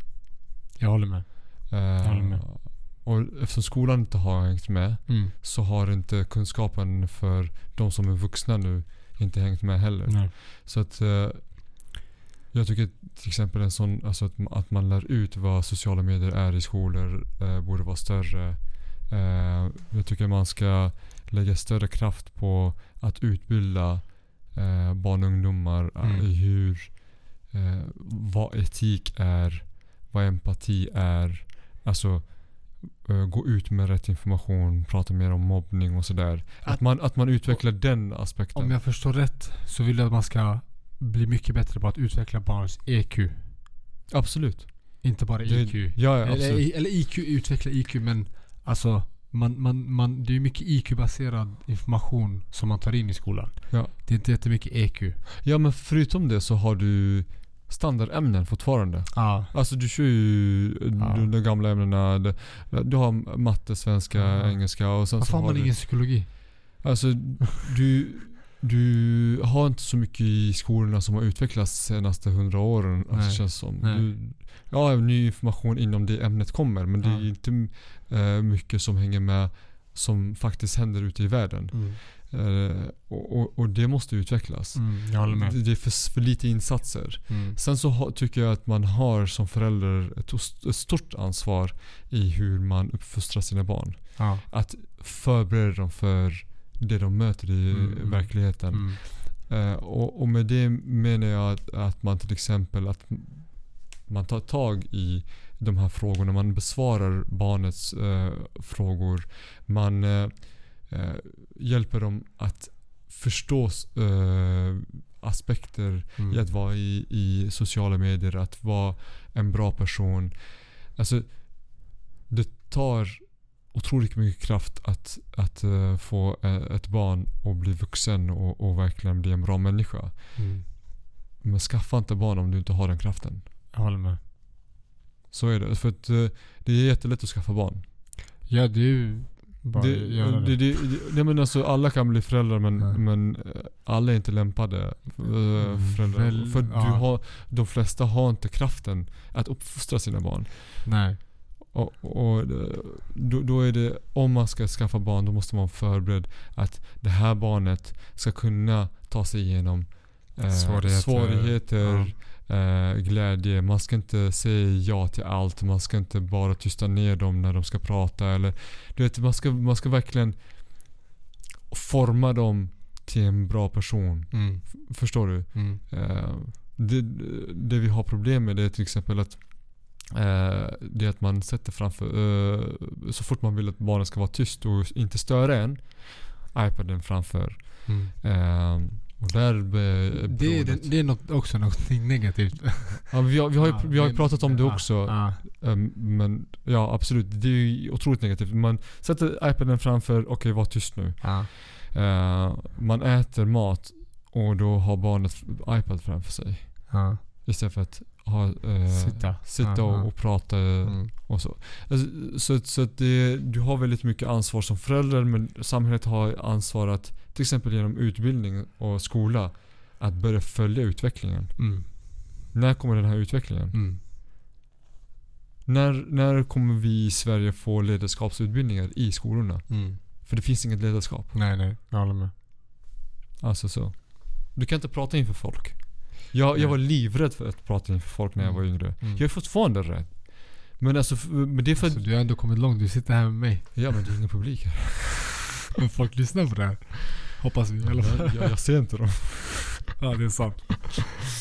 Jag håller med. Eh, håller med. Och eftersom skolan inte har hängt med Mm. så har inte kunskapen för de som är vuxna nu inte hängt med heller. Nej. Så att eh, Jag tycker till exempel en sån, alltså att, att man lär ut vad sociala medier är i skolor eh, borde vara större. Eh, jag tycker man ska lägga större kraft på att utbilda eh, barn och ungdomar eh, Mm. i hur, eh, vad etik är, vad empati är. Alltså eh, gå ut med rätt information, prata mer om mobbning och sådär. Att, Att- man, att man utvecklar den aspekten. Om jag förstår rätt så vill du att man ska bli mycket bättre på att utveckla barns EQ. Absolut. Inte bara Det- IQ. Ja, ja eller, eller IQ, utveckla IQ men alltså man, man, man, det är mycket IQ-baserad information som man tar in i skolan. Ja. Det är inte jättemycket EQ. Ja men förutom det så har du standardämnen fortfarande. Ja. Alltså du kör ju Ja. de, de gamla ämnena. Det- Du har matte, svenska, Ja. engelska och sen Varför så har man du, ingen psykologi? Alltså du, du har inte så mycket i skolorna som har utvecklats de senaste hundra åren. Alltså, känns som. Du, ja, ny information inom det ämnet kommer men det är inte eh, mycket som hänger med som faktiskt händer ute i världen. Mm. Eh, och, och, och det måste utvecklas. Mm. Det, det är för, för lite insatser. Mm. Sen så ha, tycker jag att man har som förälder ett, ett stort ansvar i hur man uppfostrar sina barn. Ja. Att förbereda dem för det de möter i Mm, mm. verkligheten. Mm. Eh, och, och med det menar jag att, att man till exempel att man tar tag i de här frågorna. Man besvarar barnets eh, frågor. Man eh, eh, hjälper dem att förstå eh, aspekter Mm. i att vara i, i sociala medier, att vara en bra person. Alltså, det tar otroligt mycket kraft att, att eh, få eh, ett barn att bli vuxen och, och verkligen bli en bra människa. Mm. Men skaffa inte barn om du inte har den kraften. Jag håller med. Så är det. För att eh, det är jättelätt att skaffa barn. Ja, det är ju bara Det, göra det, det. det, det, men alltså, alla kan bli föräldrar men, Ja. men eh, alla är inte lämpade eh, föräldrar. Väl, För ja. du har, de flesta har inte kraften att uppfostra sina barn. Nej. Och, och eh, då, då är det, om man ska skaffa barn, då måste man vara förberedd att det här barnet ska kunna ta sig igenom eh, Svårigheter. svårigheter eh, glädje. Man ska inte säga ja till allt. Man ska inte bara tysta ner dem när de ska prata. Eller, du vet, man, ska, man ska verkligen forma dem till en bra person. Mm. Förstår du? Mm. Eh, det, det vi har problem med det är till exempel att eh, det att man sätter framför, eh, så fort man vill att barnet ska vara tyst och inte störa en, iPaden framför. Mm. Och där be, Det, är, det, det är något, också något negativt. ja, vi, har, vi har ju, Ja, vi har ju pratat om det ja, också. ja. Eh, men ja, absolut. Det är ju otroligt negativt. Man sätter iPaden framför, okej var tyst nu. Ja. Eh, man äter mat och då har barnet iPad framför sig. Ja. Istället för att ha, eh, Sitta. sitta och, och prata Mm. och så. Alltså, så så att det, du har väldigt mycket ansvar som förälder men samhället har ansvar att till exempel genom utbildning och skola att börja följa utvecklingen. Mm. När kommer den här utvecklingen? Mm. När, när kommer vi i Sverige få ledarskapsutbildningar i skolorna? Mm. För det finns inget ledarskap. Nej, nej. Jag håller med. Alltså så. Du kan inte prata inför folk. Jag, jag var livrädd för att prata inför folk när jag Mm. var yngre. Mm. Jag är fortfarande rädd. Men alltså, men det är för. Alltså, du har ändå kommit långt. Du sitter här med mig. Ja men det är ingen publik här. Men folk lyssnar på det här. Hoppas vi i alla fall. jag, jag ser inte dem. Ja, det är sant.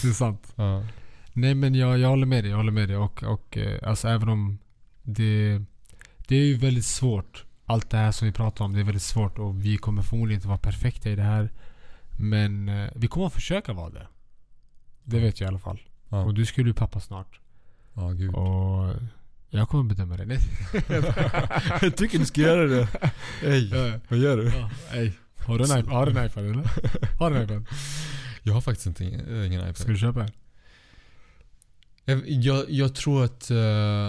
Det är sant. Ja. Nej men jag, jag håller med dig. Jag håller med dig. Och, och eh, alltså även om det... Det är ju väldigt svårt. Allt det här som vi pratar om. Det är väldigt svårt och vi kommer förmodligen inte vara perfekta i det här. Men eh, vi kommer att försöka vara det. Det vet jag i alla fall. Ja. Och du skulle ju pappa snart. Ja, gud. Och jag kommer bedöma det. Nej. jag tycker du ska göra det. Ey, Ja, vad gör du? ja, ej. Har du en iPad? Har du en iPad eller? Har du en iPad? Jag har faktiskt inte, äh, ingen iPad. Ska du köpa en? Jag, jag, jag tror att, eh,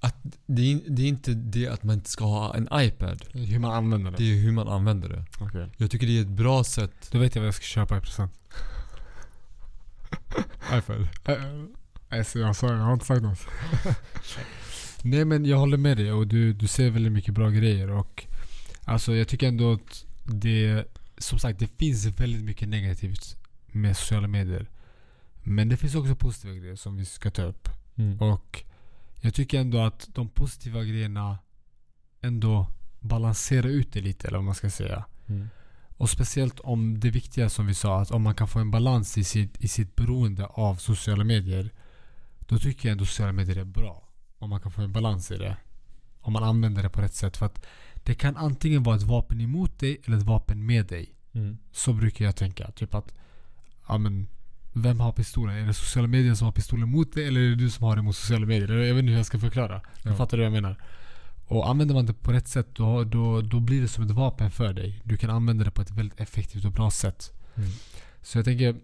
att det, är, det är inte det att man inte ska ha en iPad. Hur man använder den? Det är hur man använder det. Okej. Jag tycker det är ett bra sätt. Då vet jag vad jag ska köpa i present. iPad? Nej, så jag sa jag har inte sagt något. Nej men jag håller med dig och du, du ser väldigt mycket bra grejer och Alltså jag tycker ändå att det Som sagt det finns väldigt mycket negativt med sociala medier. Men det finns också positiva grejer som vi ska ta upp. Mm. Och jag tycker ändå att de positiva grejerna ändå balanserar ut det lite, eller vad man ska säga. Mm. Och speciellt om det viktiga som vi sa, att om man kan få en balans i sitt, i sitt beroende av sociala medier. Då tycker jag ändå sociala medier är bra. Om man kan få en balans i det. Om man använder det på rätt sätt. För att det kan antingen vara ett vapen emot dig eller ett vapen med dig. Mm. Så brukar jag tänka. Typ att, ja men vem har pistolen? Är det sociala medier som har pistolen mot dig eller är det du som har det mot sociala medier? Jag vet inte hur jag ska förklara. Ja. Du fattar du vad jag menar? Och använder man det på rätt sätt då, då, då blir det som ett vapen för dig. Du kan använda det på ett väldigt effektivt och bra sätt. Mm. Så jag tänker,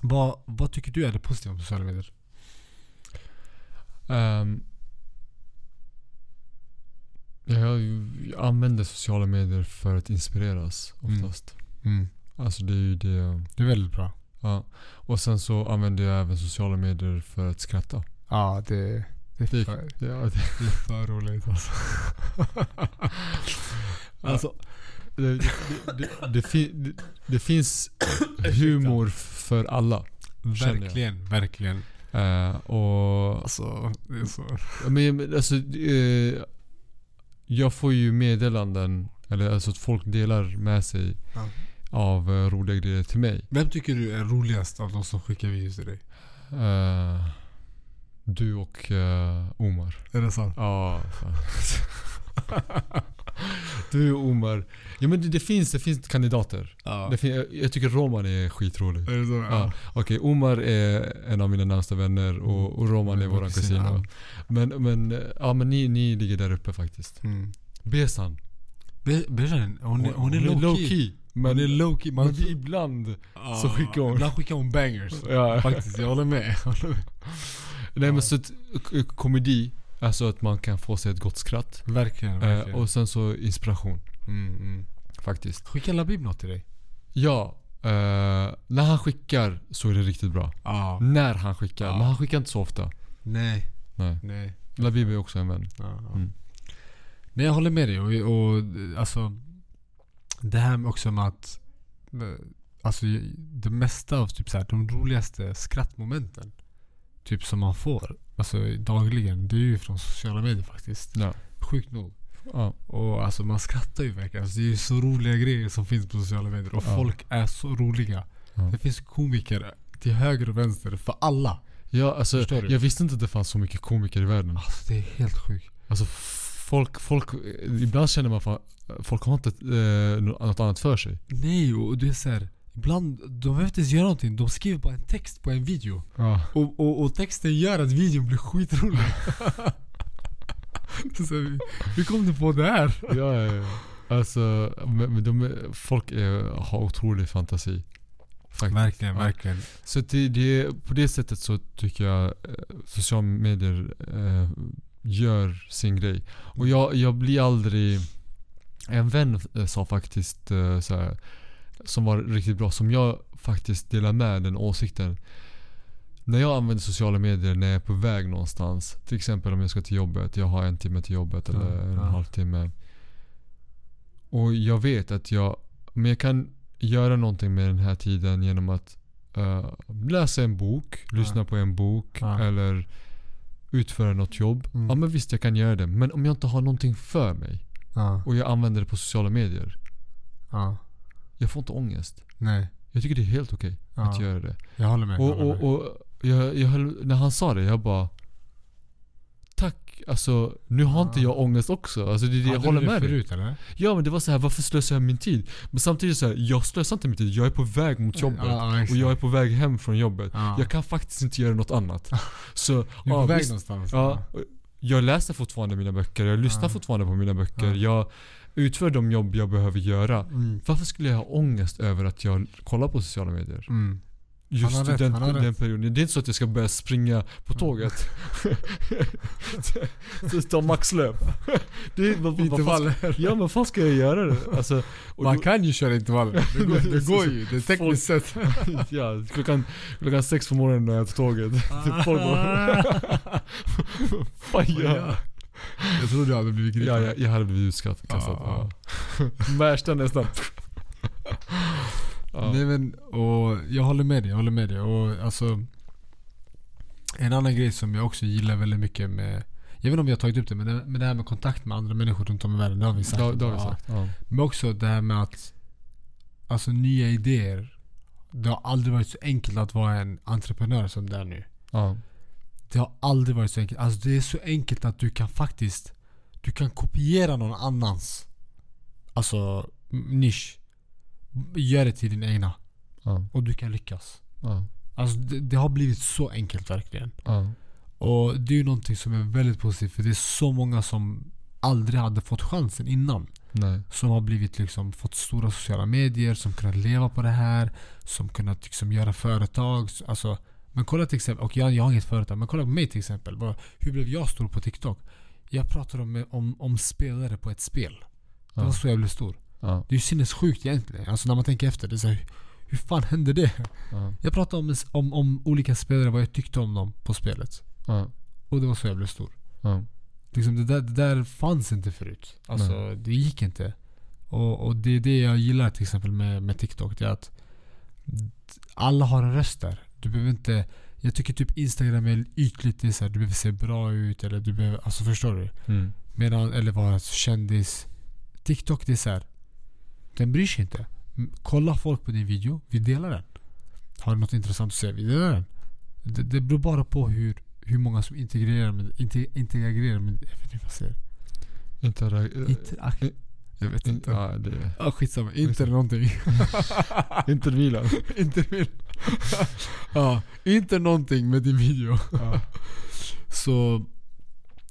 vad, vad tycker du är det positiva med sociala medier? Ehm, jag, använder sociala medier för att inspireras Mm. oftast. Mm. Alltså det är ju det. Det är väldigt bra. Ja. Och sen så använder jag även sociala medier för att skratta. Ja, det, det, är, för, ja, det, är för roligt alltså. alltså det, det, det, det, fin, det, det finns humor för alla. Verkligen, verkligen. Eh, och Alltså, det är så... Men alltså, eh, jag får ju meddelanden, eller alltså att folk delar med sig av eh, roliga grejer till mig. Vem tycker du är roligast av de som skickar videos till dig? Du och eh, Omar. Är det sant? Ja. Du och Omar. Ja men det, det, finns, det finns kandidater. Ja. Det fin, jag, jag tycker Roman är skitrolig. Är det så? Ja. Okej, Omar är en av mina närmsta vänner och, och Roman är Mm, våran kusin, ja. Men, men, ja, men ni, ni ligger där uppe faktiskt. Mm. Besan. Be- Bersan, hon är, hon är low key. Men, Hon är low key. men ibland Ja, så skickar hon. Ibland skickar hon bangers. Ja. Faktiskt, jag håller med. Jag håller med. Nej men så att, komedi, alltså att man kan få sig ett gott skratt. Verkligen, Eh, verkligen. och sen så inspiration mm, mm. faktiskt. Skickar Labib något till dig? Ja, eh, när han skickar så är det riktigt bra. Ja. När han skickar, Ja. men han skickar inte så ofta. Nej, Nej. nej. Labib är också en vän. Ja. Mm. Nej jag håller med dig och, och alltså Det här med också med att eh, Alltså det mesta av typ så här, de roligaste skrattmomenten Typ som man får Alltså dagligen Det är ju från sociala medier faktiskt Ja. Sjukt nog Ja. Och alltså man skrattar ju verkligen alltså, Det är ju så roliga grejer som finns på sociala medier Och Ja. folk är så roliga. Det finns komiker till höger och vänster för alla Ja, alltså, jag visste inte att det fanns så mycket komiker i världen. Alltså det är helt sjukt Alltså folk, folk, ibland känner man fan, folk har inte eh, något annat för sig. Nej och det är så här, Ibland, de behöver inte ens göra någonting. De skriver bara en text på en video. Ja. Och, och, och texten gör att videon blir skitrolig. så vi, hur kom du på det här? ja, ja, ja. Alltså, men, men de, folk är, har otrolig fantasi. Faktiskt. Verkligen, Ja. verkligen. Så det, det, på det sättet så tycker jag eh, sociala medier eh, gör sin grej. Och jag, jag blir aldrig... En vän eh, sa faktiskt eh, så här, som var riktigt bra, som jag faktiskt delar med den åsikten. När jag använder sociala medier när jag är på väg någonstans. Till exempel om jag ska till jobbet. Jag har en timme till jobbet Ja, eller en ja. halvtimme. Och jag vet att jag, men jag kan göra någonting med den här tiden genom att eh, läsa en bok, Ja. lyssna på en bok Ja. eller utföra något jobb. Mm. Ja men visst jag kan göra det. Men om jag inte har någonting för mig Ja, och jag använder det på sociala medier. Ja. Jag får inte ångest. Nej. Jag tycker det är helt okej att Ja. göra det. Jag håller med. Och, håller med. och, och jag, jag höll, när han sa det, jag bara Tack, alltså nu har inte Ja. jag ångest också. Alltså det det jag Hade håller du det med dig. förut eller? Ja men det var så här, varför slösar jag min tid? Men samtidigt så här, jag slösar inte min tid. Jag är på väg mot jobbet. Ja, ja, och jag är på väg hem från jobbet. Ja. Jag kan faktiskt inte göra något annat. Så, Du är ja, på väg visst, någonstans. ja, jag läser fortfarande mina böcker. Jag lyssnar Ja. fortfarande på mina böcker. Ja. Jag utför de jobb jag behöver göra. Mm. Varför skulle jag ha ångest över att jag kollar på sociala medier? Mm. Just har i rätt, den, han den rätt. perioden. Det är inte så att jag ska börja springa på tåget. så ta maxlöp. Det är, vad, vad, vad Intervaller. ja men vad ska jag göra det? Alltså, Man då- kan ju köra intervaller. Det går, det går ju. Det är tekniskt sett. ja, klockan, klockan sex på morgonen när jag är på tåget. Typ folk bara, Fan. Jag trodde jag hade blivit gripen. Ja, jag, jag hade blivit utkastad. Märsta nästan. Ja. Nej men, och jag håller med dig, jag håller med dig. Och alltså, en annan grej som jag också gillar väldigt mycket med jag vet inte om vi har tagit upp det, men det, men det här med kontakt med andra människor runt om i världen, det har vi sagt. Det, det har vi sagt. Ja. Men också det här med att Alltså nya idéer Det har aldrig varit så enkelt att vara en entreprenör som det är nu Ja. Det har aldrig varit så enkelt. Alltså det är så enkelt att du kan faktiskt Du kan kopiera någon annans Alltså nisch Gör det till din egna Ja. Och du kan lyckas Ja. Alltså det, det har blivit så enkelt verkligen Ja. Och det är ju någonting som är väldigt positivt för det är så många som aldrig hade fått chansen innan Nej. som har blivit liksom, fått stora sociala medier, som kunnat leva på det här, som kunnat liksom göra företag. Alltså, men kolla till exempel, och jag, jag har inget företag, men kolla på mig till exempel. Vad- Hur blev jag stor på TikTok? Jag pratade om, om, om spelare på ett spel. Det var så jag blev stor. Ja. Det är ju sinnessjukt egentligen. Alltså när man tänker efter. Det är så här, hur fan hände det? Ja. Jag pratade om, om, om olika spelare, vad jag tyckte om dem på spelet. Ja. Och det var så jag blev stor. Liksom det, där, det där fanns inte förut. Alltså det gick inte. Och, och det är det jag gillar till exempel med, med TikTok. Det är att alla har en röst där. Du behöver inte... Jag tycker typ Instagram är ytligt. Det är så här, du behöver se bra ut eller du behöver... Alltså förstår du? Mm. Medan, eller vara kändis. TikTok det är så här. Den bryr sig inte. Kolla folk på din video. Vi delar den. Har du något intressant att säga? Vi delar den. Det, det beror bara på hur, hur många som integrerar med, inte, integrerar med... Jag vet inte vad jag säger. Intera- Interak... Jag vet in- inte. Ja, det. Ja, skitsamma. Inte någonting. Inter Milan. Ja, inte någonting med din video. Ja. Så,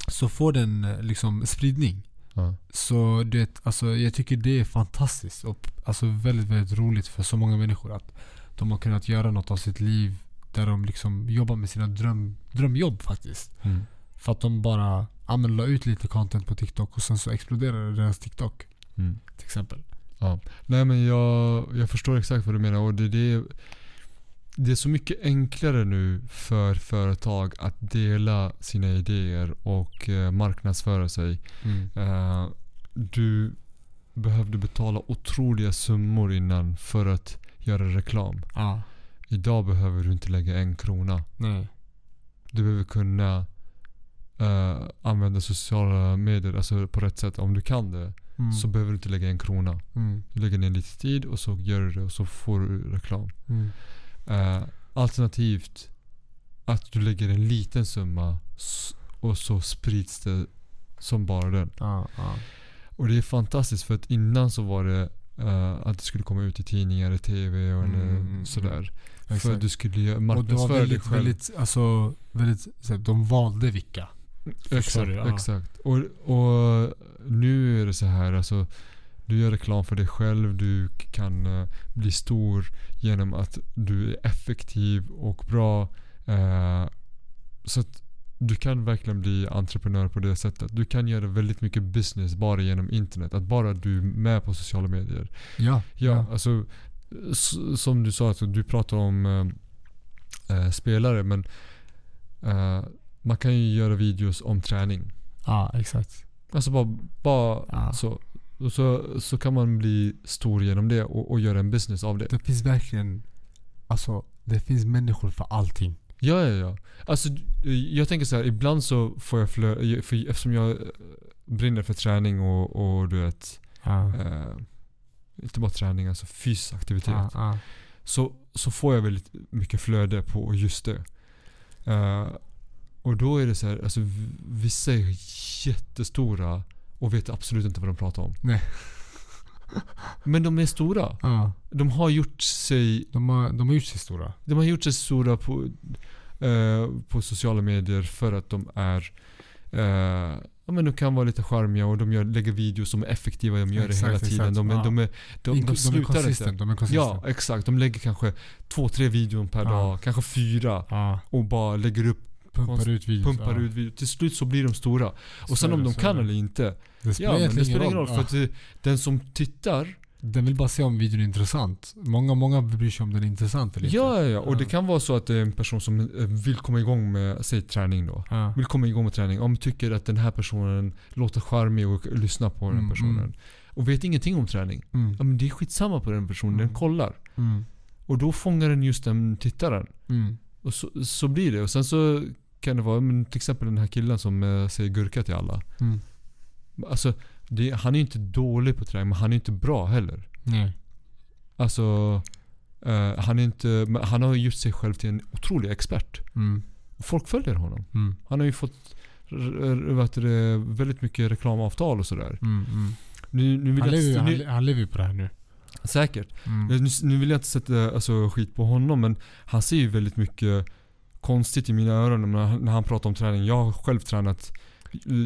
så får den eh, liksom spridning. Ja. Så det, alltså, jag tycker det är fantastiskt och alltså, väldigt, väldigt roligt för så många människor att de har kunnat göra något av sitt liv där de liksom jobbar med sina dröm, drömjobb faktiskt. Mm. För att de bara ja, men, la ut lite content på TikTok och sen så exploderade deras TikTok Mm. till exempel. Nej men jag, jag förstår exakt vad du menar och det, det, det är så mycket enklare nu för företag att dela sina idéer och eh, marknadsföra sig. Mm. Eh, du behövde betala otroliga summor innan för att göra reklam. Ja, Idag behöver du inte lägga en krona. nej. Du behöver kunna eh, använda sociala medier alltså på rätt sätt. Om du kan det Mm. så behöver du inte lägga en krona. Mm. Du lägger ner lite tid och så gör du det och så får du reklam. Mm. Eh, alternativt att du lägger en liten summa och så sprids det som bara den. Ja, ja. Och det är fantastiskt för att innan så var det eh, att det skulle komma ut i tidningar, i TV och Mm, eller mm, sådär. För Exakt. att du skulle marknadsföra dig själv. väldigt, alltså, väldigt, så här, de valde vilka. Exakt, du? Exakt. Och, och nu är det så här alltså du gör reklam för dig själv, du kan eh, bli stor genom att du är effektiv och bra. eh, så att du kan verkligen bli entreprenör på det sättet. Du kan göra väldigt mycket business bara genom internet. Att bara du är med på sociala medier. Ja, Ja, alltså s- som du sa, alltså, du pratar om eh, eh, spelare men eh, man kan ju göra videos om träning. ja exakt. Alltså bara, bara Ja. så. Och så. Så kan man bli stor genom det och, och göra en business av det. Det finns verkligen, alltså det finns människor för allting. Ja, ja, ja. Alltså jag tänker så här, ibland så får jag flö, för eftersom jag eh, brinner för träning och, och du vet, Ja. eh, inte bara träning, alltså fysisk aktivitet. Ja, ja. så, så får jag väldigt mycket flöde på just det. Eh, och då är det så här, alltså vissa är jättestora och vet absolut inte vad de pratar om. Nej. Men de är stora. Ja. De har gjort sig, De, har, de har gjort sig stora. de har gjort sig stora på, eh, på sociala medier för att de är eh, Ja men de kan vara lite charmiga och de gör, lägger videos som är effektiva, de gör Exakt, det hela tiden. De, är, Ja. de, är, de, de, är slutar inte. consistent. De är. Ja, exakt. De lägger kanske två, tre videon per Ja. dag, kanske fyra. Och bara lägger upp, Pumpar ut videos. pumpar ja. ut videos. Till slut så blir de stora. Och sen om de kan eller inte. Det spelar Ja men det spelar ingen roll. För att den som tittar Den vill bara se om videon är intressant. Många, många bryr sig om den är intressant eller inte. Ja, ja. Och det kan vara så att det är en person som eh, vill komma igång med, säg träning då. Ja. Vill komma igång med träning. Om tycker att den här personen låter charmig och lyssnar på den Mm, personen. mm. Och vet ingenting om träning. Mm. Ja men det är skitsamma på den personen. Den Mm. kollar. Mm. Och då fångar den just den tittaren. Mm. Och så, så blir det. Och sen så kan det vara men till exempel den här killen som eh, säger gurka till alla. Mm. Alltså, det, han är inte dålig på träning men han är inte bra heller. Nej. Alltså, eh, han är inte, han har gjort sig själv till en otrolig expert. Mm. Folk följer honom. Mm. Han har ju fått vet du, väldigt mycket reklamavtal och sådär. Mm. Mm. Nu, nu vill Han, lever, han lever ju på det här nu. Säkert. Mm. Nu, nu vill jag inte sätta alltså, skit på honom men han ser ju väldigt mycket konstigt i mina öron när han, när han pratar om träning. Jag har själv tränat,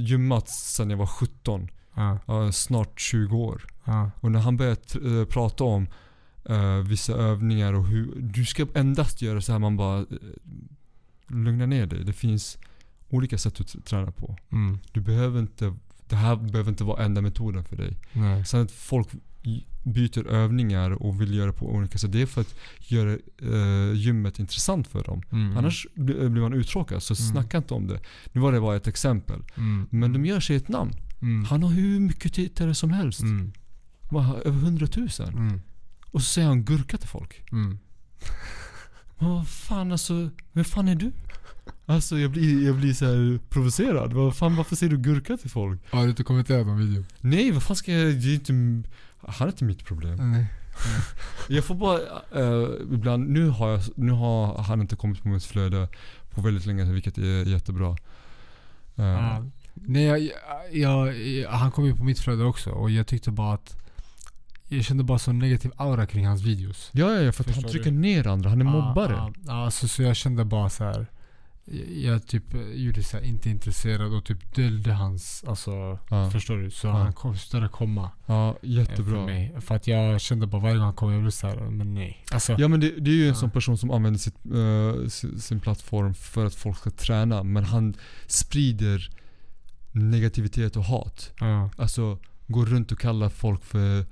gymmat sedan jag var 17. Ja. Ja, snart 20 år. Ja. Och när han börjar t- eh, prata om eh, vissa övningar och hur du ska endast göra så här man bara eh, lugna ner dig. Det finns olika sätt att träna på. Mm. Du behöver inte, det här behöver inte vara enda metoden för dig. Nej. Sen att folk byter övningar och vill göra på olika sätt. Det är för att göra eh, gymmet intressant för dem. Mm. Annars bli- blir man uttråkad. Så Mm. snacka inte om det. Nu var det bara ett exempel. Mm. Men de gör sig ett namn. Mm. Han har hur mycket tittare som helst. Mm. Över hundratusen. Mm. Och så säger han gurka till folk. Men vad fan alltså, vem fan är du? Alltså jag blir, jag blir så här provocerad. Vad fan, varför säger du gurka till folk? Har du inte kommenterat någon video? Nej, vad fan ska jag, det är inte, han är inte mitt problem. Nej. Jag får bara, eh, ibland, nu har, jag, nu har han inte kommit på mitt flöde på väldigt länge, vilket är jättebra. Eh, Ja. Nej, jag, jag, jag, han kom ju på mitt flöde också och jag tyckte bara att jag kände bara så negativ aura kring hans videos. Ja, ja, ja, för att han trycker du? ner andra. Han är Ja, mobbare. Ja, ja, så, så jag kände bara så här. Jag, typ eh, gjorde så inte intresserad och typ döljde hans, alltså Ja. förstår du? Så Ja. han kom, slutade komma Ja, eh, för jättebra. mig. För att jag kände bara varje gång han kom, jag blev såhär, men nej. Alltså, Ja men det, det är ju en Ja. sån person som använder sitt, eh, sin, sin plattform för att folk ska träna. Men han sprider negativitet och hat. ja. Alltså går runt och kallar folk för,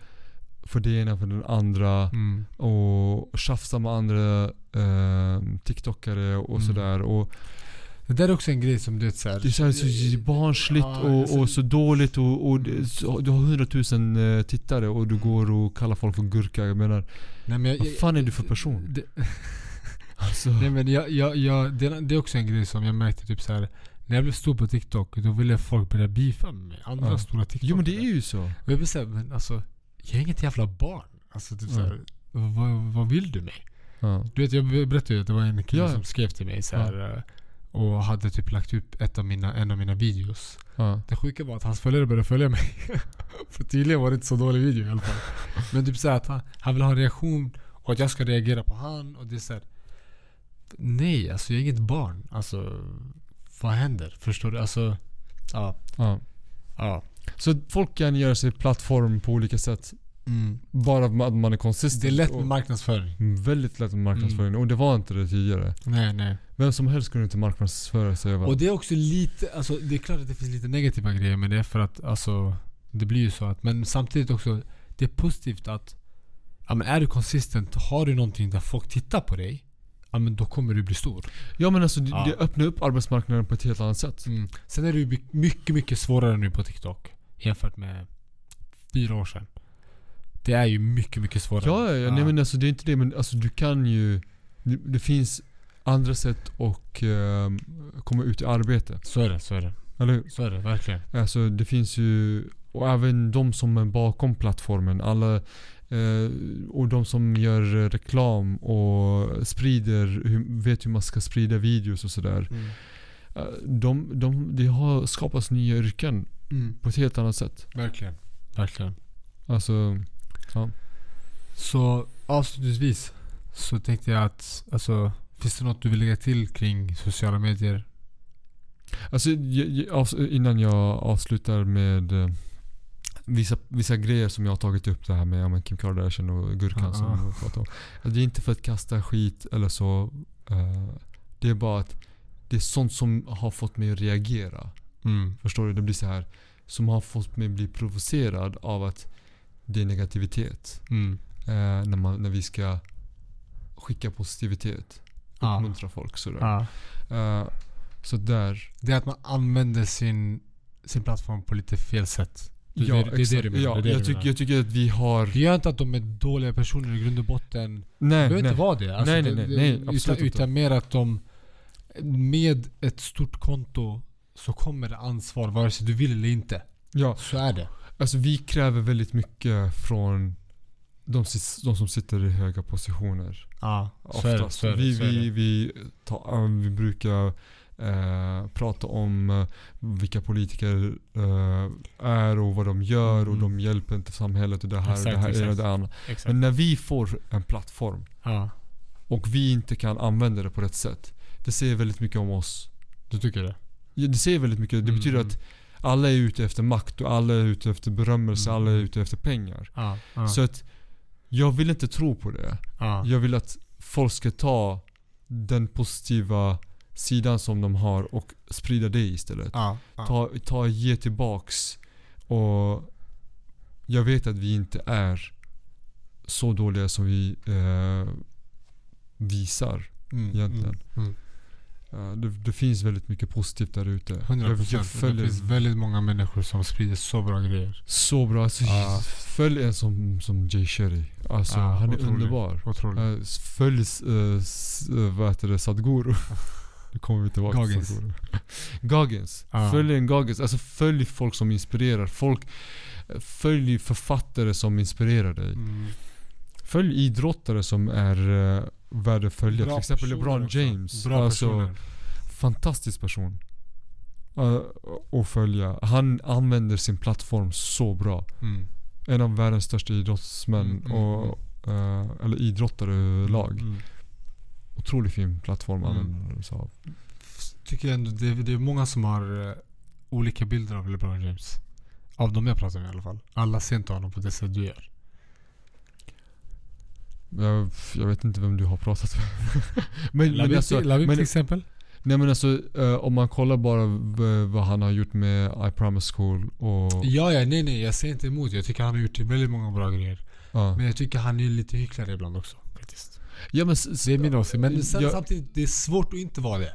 för det ena för den andra. Mm. Och tjafsar med andra eh, TikTokare och Mm. sådär. Och Det där är också en grej som du vet såhär. det känns så barnsligt Ja, och, och så dåligt och, och du har hundratusen eh, tittare och du går och kallar folk för gurka. Jag menar, Nej, men jag, vad fan är du för person? Det, Alltså, nej men jag, jag, jag, det, det är också en grej som jag märkte typ så här. När jag blev stor på TikTok, då ville folk börja beefa med mig. Andra Ja. stora TikTok. jo men det är ju så. Och jag blev såhär, men alltså. Jag är inget jävla barn. Alltså typ såhär. Vad, vad vill du mig? Ja. Du vet jag berättade ju att det var en kille Ja. som skrev till mig så här, eh, Och hade typ lagt upp ett av mina, en av mina videos. Ja. Det sjuka var att hans följare började följa mig. För tydligen var det inte så dålig video i alla fall. Men typ såhär att han, han vill ha en reaktion och att jag ska reagera på han och det är såhär. Nej, alltså jag är inget barn. Alltså vad händer? Förstår du? Alltså, ja. Ja. ja. Så folk kan göra sig plattform på olika sätt. Mm. Bara att man är konsistent. Det är lätt med marknadsföring. Mm, Väldigt lätt med marknadsföring. Och det var inte det tidigare. Nej, nej. Vem som helst kunde inte marknadsföra sig över. Och det är också lite, alltså det är klart att det finns lite negativa grejer med det för att alltså Det blir ju så att, men samtidigt också Det är positivt att Ja men är du konsistent, har du någonting där folk tittar på dig Ja men då kommer du bli stor. Ja men alltså Ja. det öppnar upp arbetsmarknaden på ett helt annat sätt. Mm. Sen är det ju my- mycket, mycket svårare nu på TikTok Jämfört med fyra år sedan. Det är ju mycket, mycket svårare. Ja, ja, ja. Nej men alltså det är inte det. Men alltså du kan ju... Det, det finns andra sätt att eh, komma ut i arbete. Så är det, så är det. Eller hur? Så är det verkligen. Alltså det finns ju... Och även de som är bakom plattformen. Alla... Eh, och de som gör reklam och sprider, hur, vet hur man ska sprida videos och sådär. Mm. Eh, de, de, det har skapats nya yrken Mm. på ett helt annat sätt. Verkligen. Verkligen. Alltså... Så avslutningsvis så tänkte jag att, alltså, finns det något du vill lägga till kring sociala medier? Alltså innan jag avslutar med eh, vissa, vissa grejer som jag har tagit upp det här med ja, Kim Kardashian och Gurkan Ja, som ja. vi pratade om. Alltså, det är inte för att kasta skit eller så. eh, det är bara att det är sånt som har fått mig att reagera. Mm. Förstår du? Det blir så här som har fått mig bli provocerad av att det är negativitet. Mm. eh, när, man, när vi ska skicka positivitet. Uppmuntra folk sådär. Ja. Eh, så där. Det är att man använder sin, sin plattform på lite fel sätt. Ja, det, det är det du menar. Ja, det jag, menar. jag tycker att vi har... Det gör inte att de är dåliga personer i grund och botten. Nej, Det behöver nej. inte vara det. Alltså, Nej, nej, nej, nej, utan, utan mer att de med ett stort konto så kommer det ansvar vare sig du vill eller inte. Ja, Så är det. alltså vi kräver väldigt mycket från de, de som sitter i höga positioner. Ja, så är det. Så är det, vi, så är vi, det. vi, tar, vi brukar eh, prata om eh, vilka politiker eh, är och vad de gör och Mm. de hjälper inte samhället och det här och Exakt, det här exakt. och det andra. Exakt. Men när vi får en plattform Ja, och vi inte kan använda det på rätt sätt. Det säger väldigt mycket om oss. du tycker det? Det säger väldigt mycket. Det Mm, betyder mm. att alla är ute efter makt och alla är ute efter berömmelse, Mm. alla är ute efter pengar. Så att jag vill inte tro på det. ja. Jag vill att folk ska ta den positiva sidan som de har och sprida det istället. ja, ja. Ta, ta ge tillbaks. Och jag vet att vi inte är så dåliga som vi eh, visar. Mm, egentligen. Mm, mm. Eh, det, det finns väldigt mycket positivt där ute. 100%. Jag, Det finns väldigt många människor som sprider så bra grejer. så bra. Alltså, Ja. Följ en som, som Jay Shetty. Alltså, Ja, han är otrolig. underbar. Otroligt. Uh, följ uh, eh, vad heter det, Sadhguru. Nu kommer vi tillbaka Goggins. till Sadhguru. Goggins. Följ en Goggins. Alltså följ folk som inspirerar. Folk, eh, följ författare som inspirerar dig. Mm. Följ idrottare som är uh, värda att följa. Bra Till exempel LeBron. James. Bra alltså, personer. fantastisk person. Uh, att följa. Han använder sin plattform så bra. Mm. En av världens största idrottsmän Mm, mm, och eh, eller idrottare överlag. Mm. Otroligt fin plattform Mm. använder sig av. Tycker ändå det, det är många som har eh, olika bilder av LeBron James. Av de jag pratar med i alla fall. Alla ser inte honom på det sätt du gör. Jag, jag vet inte vem du har pratat med. men, men alltså, men, till exempel. nej men alltså eh, om man kollar bara vad han har gjort med I Promise School och... Ja, ja, nej, nej. Jag säger inte emot. Jag tycker han har gjort väldigt många bra grejer. Ja, Men jag tycker han är lite hycklare ibland också. Faktiskt. ja men... Det är min åsikt. Men sen jag- samtidigt, det är svårt att inte vara det.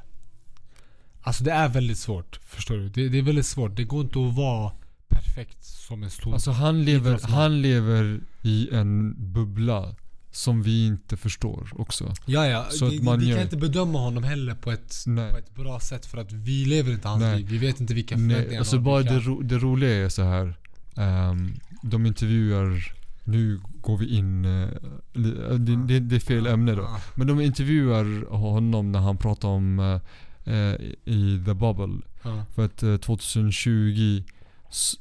Alltså det är väldigt svårt. Förstår du? Det, det är väldigt svårt. Det går inte att vara perfekt som en stor... Alltså han lever, han lever i en bubbla som vi inte förstår också. ja, ja. så att man vi gör- kan inte bedöma honom heller på ett, Nej. på ett bra sätt för att vi lever inte hans Nej. liv. Vi vet inte vilka Nej, förväntningar alltså han bara har, det, ro, det roliga är så här. ehm, de intervjuar, nu går vi in, eh, det, det, det är fel ämne då. Ja. Men de intervjuar honom när han pratar om eh, i The Bubble. För att eh, 2020 s-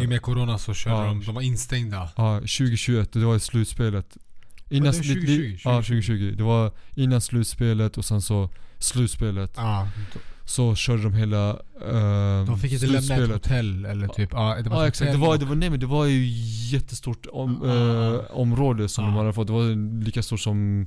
I och med corona så körde Ja. de, de var instängda. Ja, 2021, det var i slutspelet. Innan, det li- 2020? li- Ja, 2020. Det var innan slutspelet och sen så slutspelet. Ja, Så körde de hela uh, de fick inte lämna ett hotell eller typ... Ja, det var ett exakt, det var, det var, nej men det var ju jättestort om, Ah. eh, område som Ah. de hade fått. Det var lika stort som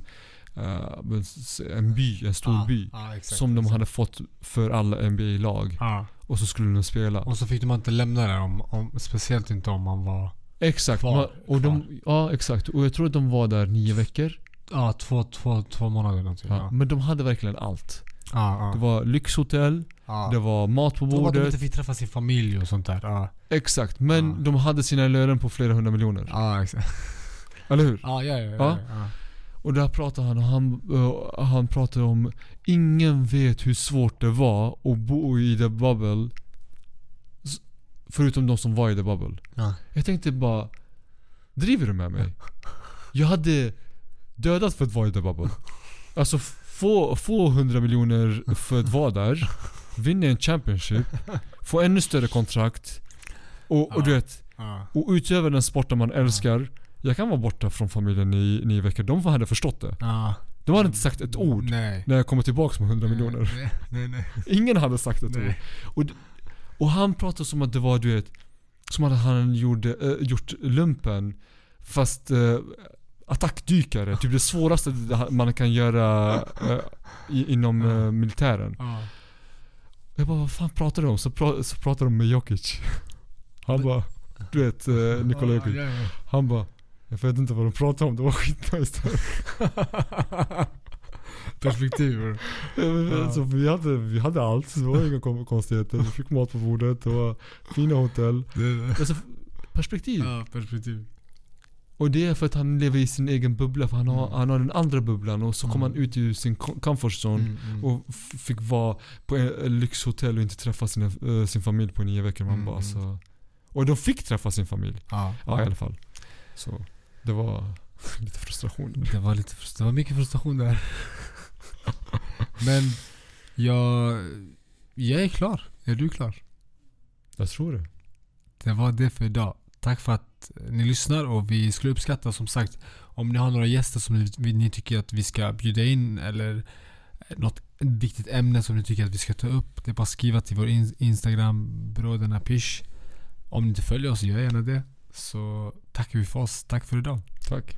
s- en by, en stor by. exakt, som de exakt. hade fått för alla NBA-lag. Och så skulle de spela. Och så fick de inte lämna det om, om, speciellt inte om man var Exakt. Kvar, och de, ja exakt. Och jag tror att de var där nio veckor. ja, två, två, två månader någonting. Ja. Ja. Men de hade verkligen allt. Ja, Det var lyxhotell, det var mat på Det var att de bordet. inte fick träffa sin familj och sånt där. Exakt. Men de hade sina löner på flera hundra miljoner. ja exakt. Eller hur? Ja, ja, ja. Och där pratar han och han, eh, han pratar om Ingen vet hur svårt det var att bo i the bubble Förutom de som var i the bubble Ja. Jag tänkte bara Driver du med mig? Jag hade dödat för att vara i the bubble Alltså få, få 100 miljoner för att vara där Vinna en Championship Få ännu större kontrakt Och, och du vet. Och utöva den sporten man älskar Jag kan vara borta från familjen i nio veckor De hade förstått det de hade inte sagt ett ord Nej. när jag kommer tillbaka med 100 miljoner. Nej, nej. Ingen hade sagt ett ord. Och, och han pratade som att det var du vet, som att han gjorde, eh, gjort lumpen fast uh, attackdykare. Typ det svåraste man kan göra eh, i, inom eh, militären. Ja. Jag bara, vad fan pratar du om? Så, pra, så pratar de med Jokic. Han bara, du vet uh, Nikola Jokic. Han bara, jag vet inte vad de pratar om, det var skitnice. Perspektiv. Ja. Alltså, vi, hade, vi hade allt, det var inga kon- konstigheter. Vi fick mat på bordet, det var fina hotell. Det- Alltså, perspektiv. Ja, perspektiv. Och det är för att han lever i sin egen bubbla, för han har, Mm. han har den andra bubblan och så kom Mm. han ut ur sin co- comfort zone. Mm, mm. Och fick vara på en, lyxhotell och inte träffa sina, eh, sin familj på nio veckor. Man Mm, bara, mm. alltså, och de fick träffa sin familj. ja. Ja i alla fall. Så det var lite frustration. Det var lite det var mycket frustration där. Men jag, jag är klar. Är du klar? Jag tror det. Det var det för idag. Tack för att ni lyssnar och vi skulle uppskatta som sagt om ni har några gäster som ni, ni tycker att vi ska bjuda in eller något viktigt ämne som ni tycker att vi ska ta upp. Det är bara att skriva till vår in- Instagram, bröderna Pish. Om ni inte följer oss, gör gärna det. Så tackar vi för oss. Tack för idag. Tack.